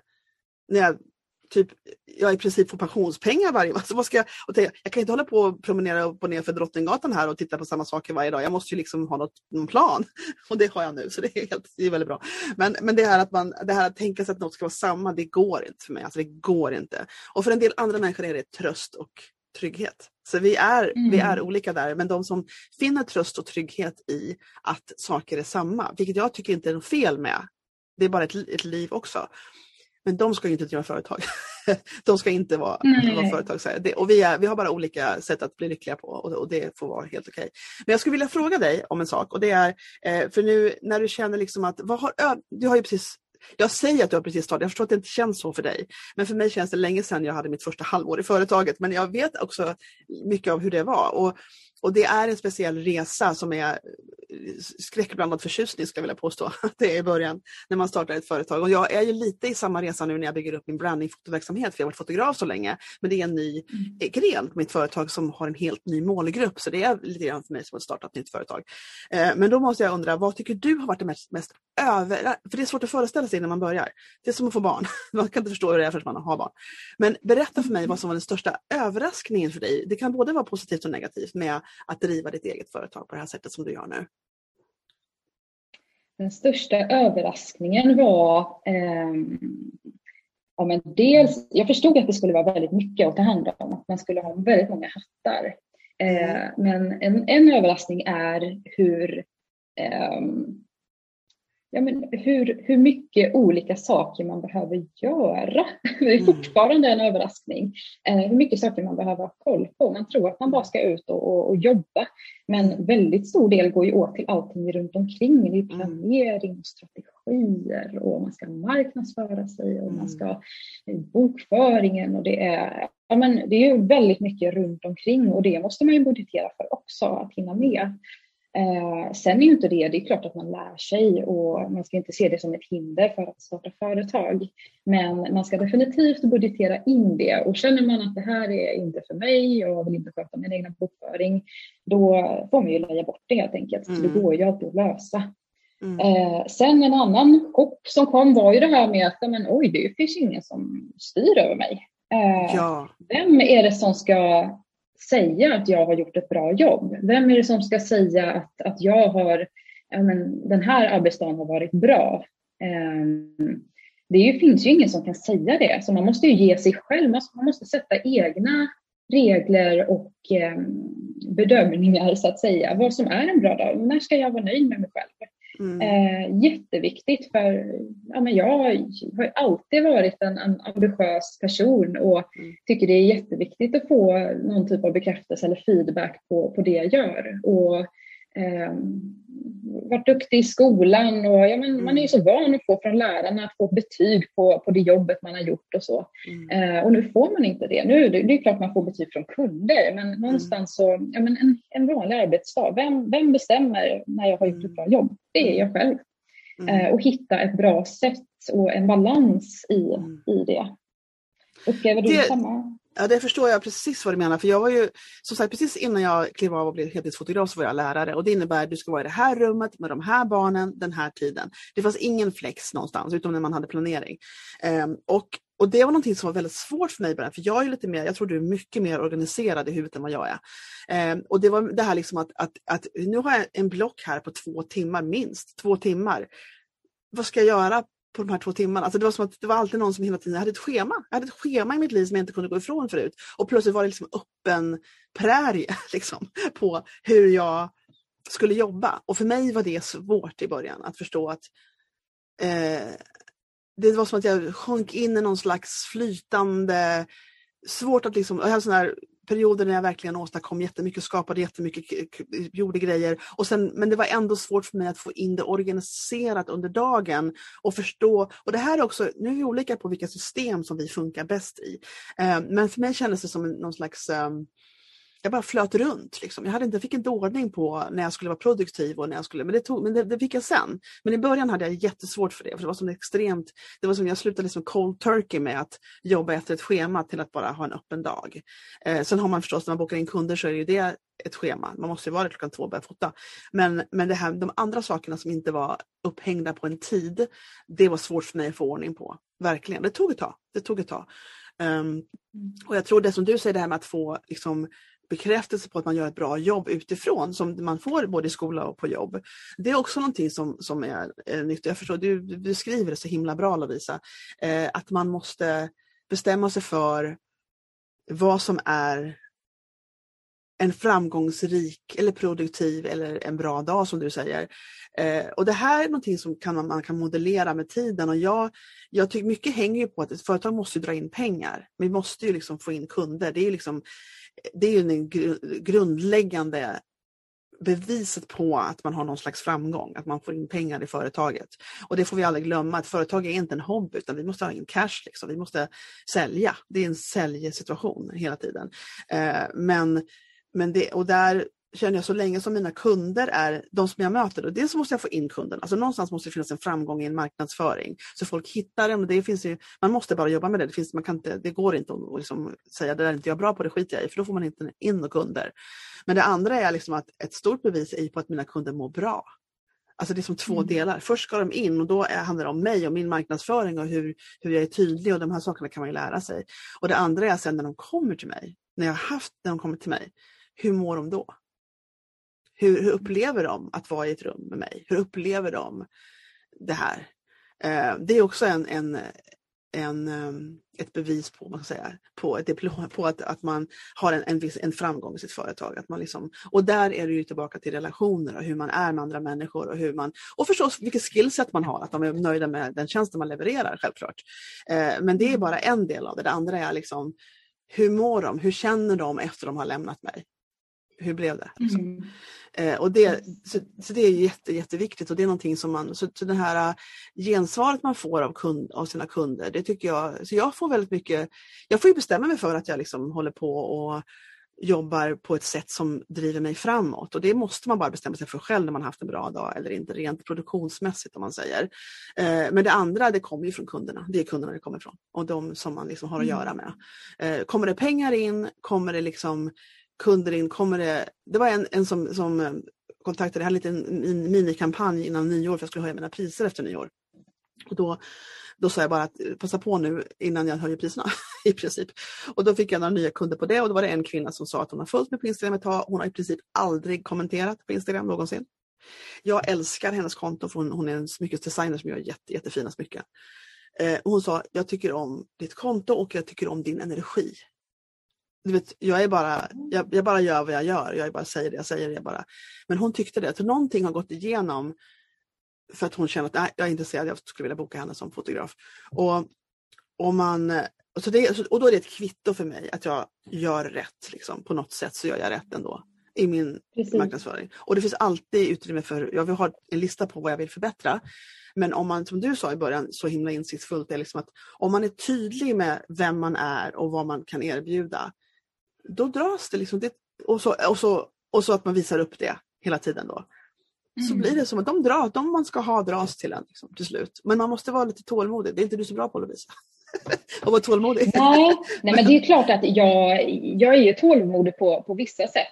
när jag typ, jag i princip får pensionspengar varje alltså vad ska jag, och tänka, jag kan inte hålla på och promenera upp och ner för Drottninggatan här och titta på samma saker varje dag. Jag måste ju liksom ha något, någon plan och det har jag nu så det är, helt, det är väldigt bra. Men, men det här att man, det här att tänka sig att något ska vara samma, det går inte för mig. Alltså det går inte. Och för en del andra människor är det tröst och trygghet. Så vi är, mm. vi är olika där, men de som finner tröst och trygghet i att saker är samma, vilket jag tycker inte är något fel med, det är bara ett, ett liv också. Men de ska inte driva företag. de ska inte vara, vara företagsägare. Och vi, är, vi har bara olika sätt att bli lyckliga på och, och det får vara helt okej. Men jag skulle vilja fråga dig om en sak och det är, eh, för nu när du känner liksom att, vad har, du har ju precis jag säger att du har precis startat, jag förstår att det inte känns så för dig. Men för mig känns det länge sedan jag hade mitt första halvår i företaget. Men jag vet också mycket av hur det var. Och och det är en speciell resa som är skräckblandad förtjusning ska jag vilja påstå. Det är i början när man startar ett företag. Och jag är ju lite i samma resa nu när jag bygger upp min brandingfotoverksamhet för jag har varit fotograf så länge. Men det är en ny mm. gren på mitt företag som har en helt ny målgrupp. Så det är lite grann för mig som att starta ett nytt företag. Eh, men då måste jag undra, vad tycker du har varit det mest, mest över... För det är svårt att föreställa sig när man börjar. Det är som att få barn. Man kan inte förstå hur det är förrän man har barn. Men berätta för mig vad som var den största överraskningen för dig. Det kan både vara positivt och negativt med att driva ditt eget företag på det här sättet som du gör nu? Den största överraskningen var eh, ja, men dels, jag förstod att det skulle vara väldigt mycket att ta hand om, att man skulle ha väldigt många hattar. Eh, mm. men en, en överraskning är hur eh, ja, men hur, hur mycket olika saker man behöver göra. Det är mm. fortfarande en överraskning. Eh, hur mycket saker man behöver ha koll på. Man tror att man bara ska ut och, och, och jobba. Men väldigt stor del går ju åt till allting runt omkring. Det är mm. planering och strategier och man ska marknadsföra sig och man mm. ska eh, bokföringen och det är, ja, men det är väldigt mycket runt omkring och det måste man ju budgetera för också att hinna med. Eh, sen är ju inte det, det är klart att man lär sig och man ska inte se det som ett hinder för att starta företag. Men man ska definitivt budgetera in det och känner man att det här är inte för mig, jag vill inte sköta min egna bokföring, då får man ju lägga bort det helt enkelt. Mm. Så det mm. går ju alltid att lösa. Mm. Eh, sen en annan chock som kom var ju det här med att men, oj, det finns ingen som styr över mig. Eh, ja. Vem är det som ska säga att jag har gjort ett bra jobb? Vem är det som ska säga att, att jag har, ja, men, den här arbetsdagen har varit bra? Um, det ju, finns ju ingen som kan säga det, så man måste ju ge sig själv, man måste sätta egna regler och um, bedömningar så att säga, vad som är en bra dag. När ska jag vara nöjd med mig själv? Mm. Eh, jätteviktigt för ja, men jag har alltid varit en, en ambitiös person och mm. tycker det är jätteviktigt att få någon typ av bekräftelse eller feedback på, på det jag gör. Och, eh, varit duktig i skolan och ja, men, mm. man är ju så van att få från lärarna att få betyg på, på det jobbet man har gjort och så. Mm. Eh, och nu får man inte det. Nu, det, det är klart man får betyg från kunder men mm. någonstans så, ja, men en, en vanlig arbetsdag, vem, vem bestämmer när jag har gjort ett bra jobb? Det är jag själv. Mm. Eh, och hitta ett bra sätt och en balans i, mm. i det. Upplever du det, samma? Ja, det förstår jag precis vad du menar. För jag var ju, som sagt, precis innan jag klev av och blev heltidsfotograf så var jag lärare och det innebär att du ska vara i det här rummet med de här barnen den här tiden. Det fanns ingen flex någonstans utom när man hade planering. Um, och, och det var någonting som var väldigt svårt för mig för jag är lite mer, jag tror du är mycket mer organiserad i huvudet än vad jag är. Um, och det var det här liksom att, att, att nu har jag en block här på två timmar, minst två timmar. Vad ska jag göra på de här två timmarna. Alltså det var som att det var alltid någon som hela tiden, jag hade ett schema. Jag hade ett schema i mitt liv som jag inte kunde gå ifrån förut. Och plötsligt var det liksom öppen prärie liksom, på hur jag skulle jobba. Och för mig var det svårt i början att förstå att eh, det var som att jag sjönk in i någon slags flytande, svårt att liksom, jag hade sån här perioder när jag verkligen åstadkom jättemycket, skapade jättemycket, gjorde grejer. Och sen, men det var ändå svårt för mig att få in det organiserat under dagen och förstå. Och det här är också, nu är vi olika på vilka system som vi funkar bäst i. Eh, men för mig kändes det som någon slags ehm, jag bara flöt runt. Liksom. Jag hade inte, fick inte ordning på när jag skulle vara produktiv och när jag skulle, men, det, tog, men det, det, fick jag sen. Men i början hade jag jättesvårt för det, för det var som extremt, det var som jag slutade liksom cold turkey med att jobba efter ett schema till att bara ha en öppen dag. Eh, sen har man förstås, när man bokar in kunder så är det det ett schema, man måste vara där klockan två och börja fota. Men, men det här, de andra sakerna som inte var upphängda på en tid, det var svårt för mig att få ordning på. Verkligen, det tog ett tag. Det tog ett tag. Um, och jag tror det som du säger, det här med att få liksom, bekräftelse på att man gör ett bra jobb utifrån som man får både i skola och på jobb. Det är också någonting som, som är, eh, nyttigt. Jag förstår, du, du beskriver det så himla bra Lovisa. Eh, att man måste bestämma sig för vad som är en framgångsrik eller produktiv eller en bra dag som du säger. Eh, och det här är någonting som kan man, kan modellera med tiden och jag, jag tycker mycket hänger på att ett företag måste dra in pengar. Vi måste ju liksom få in kunder. Det är ju liksom det är ju den grundläggande beviset på att man har någon slags framgång, att man får in pengar i företaget. Och det får vi aldrig glömma, att företag är inte en hobby utan vi måste ha in cash, liksom. vi måste sälja. Det är en säljsituation hela tiden. Eh, men, men det, och där känner jag så länge som mina kunder är de som jag möter, och dels måste jag få in kunden, alltså någonstans måste det finnas en framgång i en marknadsföring. Så folk hittar den och det finns ju, man måste bara jobba med det, det, finns, man kan inte, det går inte att liksom säga det där är inte jag bra på, det skiter jag i, för då får man inte in kunder. Men det andra är liksom att ett stort bevis är på att mina kunder mår bra. Alltså det är som två mm. delar. Först ska de in och då handlar det om mig och min marknadsföring och hur, hur jag är tydlig och de här sakerna kan man ju lära sig. Och det andra är sen när de kommer till mig, när jag har haft, när de kommer till mig, hur mår de då? Hur, hur, upplever de att vara i ett rum med mig? Hur upplever de det här? Eh, det är också en, en, en, ehm, ett bevis på, man säga, på, ett på att, att man har en, en, viss, en framgång i sitt företag. Att man liksom, och där är det tillbaka till relationer och hur man är med andra människor och hur man, och förstås vilket skillset man har, att de är nöjda med den tjänsten man levererar självklart. Eh, men det är bara en del av det. Det andra är liksom hur mår de? Hur känner de efter de har lämnat mig? Hur blev det? Liksom. Mm. Eh, och det så, så, det är jätte, jätteviktigt och det är någonting som man, så, så det här uh, gensvaret man får av, kund, av sina kunder, det tycker jag, så jag får väldigt mycket, jag får ju bestämma mig för att jag liksom håller på och jobbar på ett sätt som driver mig framåt och det måste man bara bestämma sig för själv när man haft en bra dag eller inte rent produktionsmässigt om man säger. Eh, men det andra det kommer ju från kunderna, det är kunderna det kommer ifrån och de som man liksom har att mm. göra med. Eh, kommer det pengar in, kommer det liksom kunder in, kommer det... Det var en, en som, som eh, kontaktade, jag hade en liten minikampanj innan nyår för jag skulle höja mina priser efter nyår. Och då, då sa jag bara att eh, passa på nu innan jag höjer priserna i princip. Och då fick jag några nya kunder på det och då var det en kvinna som sa att hon har följt mig på Instagram ett tag. Hon har i princip aldrig kommenterat på Instagram någonsin. Jag älskar hennes konto för hon, hon är en smyckesdesigner som gör jätte, jättefina smycken. Eh, hon sa, jag tycker om ditt konto och jag tycker om din energi du vet, jag, är bara, jag, jag, bara gör vad jag gör, jag bara säger det jag säger. Jag bara. Men hon tyckte det, att någonting har gått igenom för att hon känner att nej, jag är intresserad, jag skulle vilja boka henne som fotograf. Och, och, man, och, så det, och då är det ett kvitto för mig att jag gör rätt. Liksom. På något sätt så gör jag rätt ändå i min Precis. marknadsföring. Och det finns alltid utrymme för, jag vill ha en lista på vad jag vill förbättra. Men om man, som du sa i början, så himla insiktsfullt, är liksom att om man är tydlig med vem man är och vad man kan erbjuda, då dras det liksom. Det, och, så, och, så, och så att man visar upp det hela tiden då. Mm. Så blir det som att de drar, de man ska ha dras till en liksom, till slut. Men man måste vara lite tålmodig, det är inte du så bra på Lovisa. att vara tålmodig. Nej, nej, men det är klart att jag, jag är ju tålmodig på, på vissa sätt.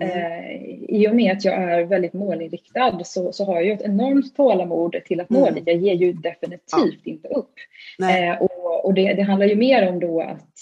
Mm. Eh, I och med att jag är väldigt målinriktad så, så har jag ett enormt tålamod till att nå mm. Jag ger ju definitivt ja. inte upp. Eh, och och det, det, handlar ju mer om då att,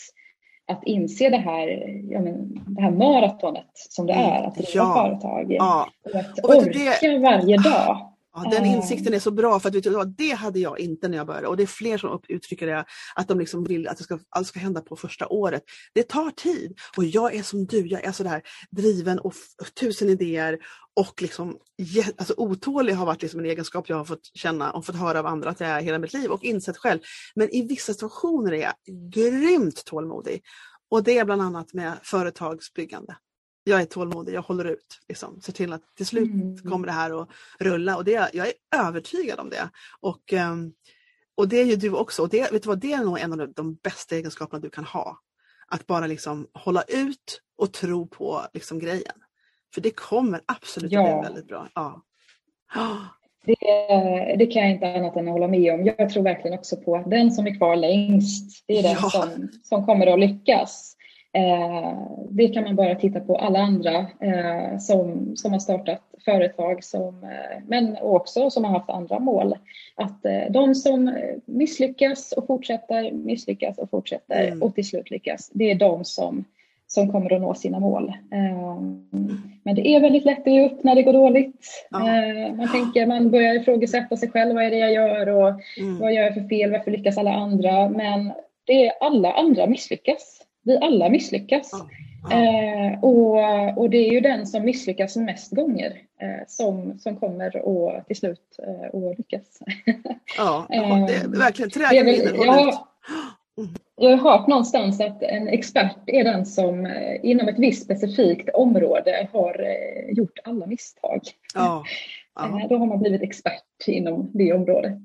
att inse det här, ja, men, det här maratonet som det mm. är att driva ja. företag. Ja. Och att och orka det... varje dag. Ja, den eh. insikten är så bra för att vet du, det hade jag inte när jag började och det är fler som uttrycker det att de liksom vill att det ska, allt ska hända på första året. Det tar tid och jag är som du, jag är sådär driven och tusen idéer och liksom, alltså, otålig har varit liksom en egenskap jag har fått känna och fått höra av andra att jag är hela mitt liv och insett själv. Men i vissa situationer är jag grymt tålmodig och det är bland annat med företagsbyggande jag är tålmodig, jag håller ut. Liksom. Ser till att till slut mm. kommer det här att rulla och det, jag är övertygad om det. Och, ehm, och det är ju du också. Och det, vet du vad, det är nog en av de bästa egenskaperna du kan ha. Att bara liksom hålla ut och tro på liksom grejen. För det kommer absolut ja. bli väldigt bra. Ja. Det, det, kan jag inte annat än att hålla med om. Jag tror verkligen också på att den som är kvar längst, det är den ja. som, som kommer att lyckas. Eh, det kan man bara titta på alla andra eh, som, som har startat företag, som, eh, men också som har haft andra mål. Att de som misslyckas och fortsätter, misslyckas och fortsätter mm. och till slut lyckas, det är de som, som kommer att nå sina mål. Men det är väldigt lätt att ge upp när det går dåligt. Ja. Man tänker, man börjar ifrågasätta sig själv, vad är det jag gör och mm. vad gör jag för fel, varför lyckas alla andra? Men det är alla andra misslyckas vi alla misslyckas. Eh, och, och det är ju den som misslyckas mest gånger eh, som, som kommer att till slut eh, att lyckas. Ja, det är eh, verkligen trägen jag, jag har hört någonstans att en expert är den som eh, inom ett visst specifikt område har eh, gjort alla misstag. Ja, ja. Då har man blivit expert inom det området.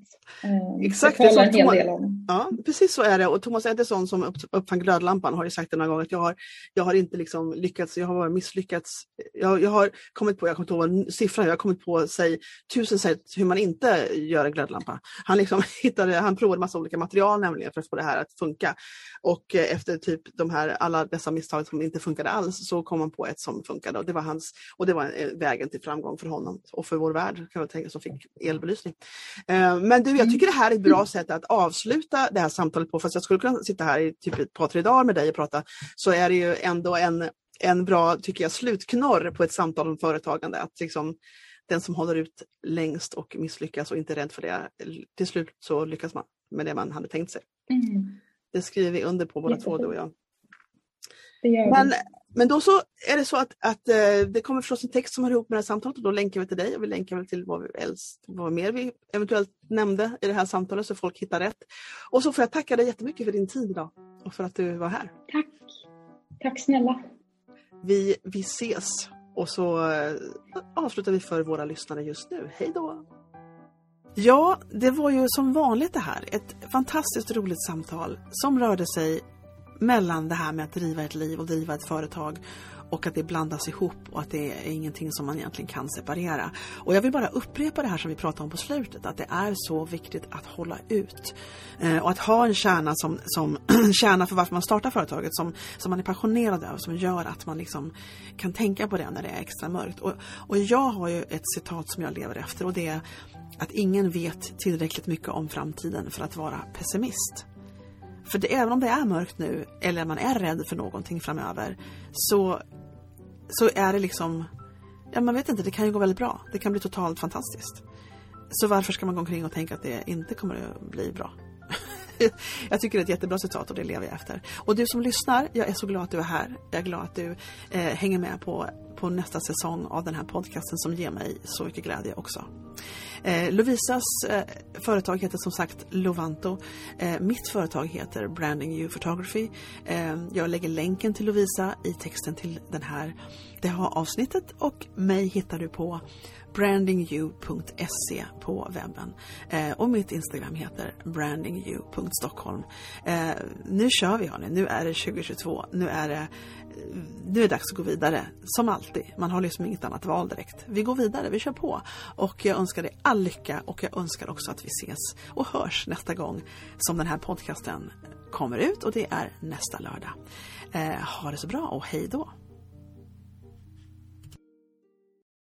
Eh, Exakt, det en hel del om. Ja, precis så är det. Och Thomas Edison som uppfann glödlampan har ju sagt det några gånger att jag har, jag har inte liksom lyckats, jag har misslyckats. Jag, jag har kommit på, jag kommer inte ihåg siffran, jag har kommit på säg, tusen sätt hur man inte gör en glödlampa. Han, liksom hittade, han provade massa olika material nämligen för att få det här att funka. Och eh, efter typ de här, alla dessa misstag som inte funkade alls så kom han på ett som funkade och det var, hans, och det var eh, vägen till framgång för honom och för vår värld kan man tänka som fick elbelysning. Men du, jag tycker det här är ett bra sätt att avsluta det här samtalet på. Fast jag skulle kunna sitta här i typ ett par, tre dagar med dig och prata. Så är det ju ändå en, en bra, tycker jag, slutknorr på ett samtal om företagande. Att liksom, den som håller ut längst och misslyckas och inte är rädd för det, till slut så lyckas man med det man hade tänkt sig. Mm. Det skriver vi under på båda två, du och jag. Men, men då så är det så att, att eh, det kommer förstås en text som hör ihop med det här samtalet och då länkar vi till dig och vi länkar till vad, vi älst, vad mer vi eventuellt nämnde i det här samtalet så folk hittar rätt. Och så får jag tacka dig jättemycket för din tid idag och för att du var här. Tack. Tack snälla. Vi, vi ses och så eh, avslutar vi för våra lyssnare just nu. Hej då! Ja, det var ju som vanligt det här. Ett fantastiskt roligt samtal som rörde sig mellan det här med att driva ett liv och driva ett företag och att det blandas ihop och att det är ingenting som man egentligen kan separera. Och jag vill bara upprepa det här som vi pratade om på slutet, att det är så viktigt att hålla ut. Eh, och att ha en kärna som, som kärna för varför man startar företaget, som, som man är passionerad över, som gör att man liksom kan tänka på det när det är extra mörkt. Och, och jag har ju ett citat som jag lever efter och det är att ingen vet tillräckligt mycket om framtiden för att vara pessimist. För det, även om det är mörkt nu eller man är rädd för någonting framöver så, så är det liksom, ja man vet inte, det kan ju gå väldigt bra. Det kan bli totalt fantastiskt. Så varför ska man gå omkring och tänka att det inte kommer att bli bra? jag tycker det är ett jättebra citat och det lever jag efter. Och du som lyssnar, jag är så glad att du är här. Jag är glad att du eh, hänger med på, på nästa säsong av den här podcasten som ger mig så mycket glädje också. Eh, Lovisas eh, företag heter som sagt Lovanto. Eh, mitt företag heter Branding You Photography. Eh, jag lägger länken till Lovisa i texten till den här, det här avsnittet och mig hittar du på brandingyou.se på webben. Eh, och mitt Instagram heter brandingyou.stockholm. Eh, nu kör vi hörni, nu är det 2022. Nu är det, eh, nu är det dags att gå vidare. Som alltid, man har liksom inget annat val direkt. Vi går vidare, vi kör på. Och jag önskar dig all lycka och jag önskar också att vi ses och hörs nästa gång som den här podcasten kommer ut och det är nästa lördag. Eh, ha det så bra och hej då!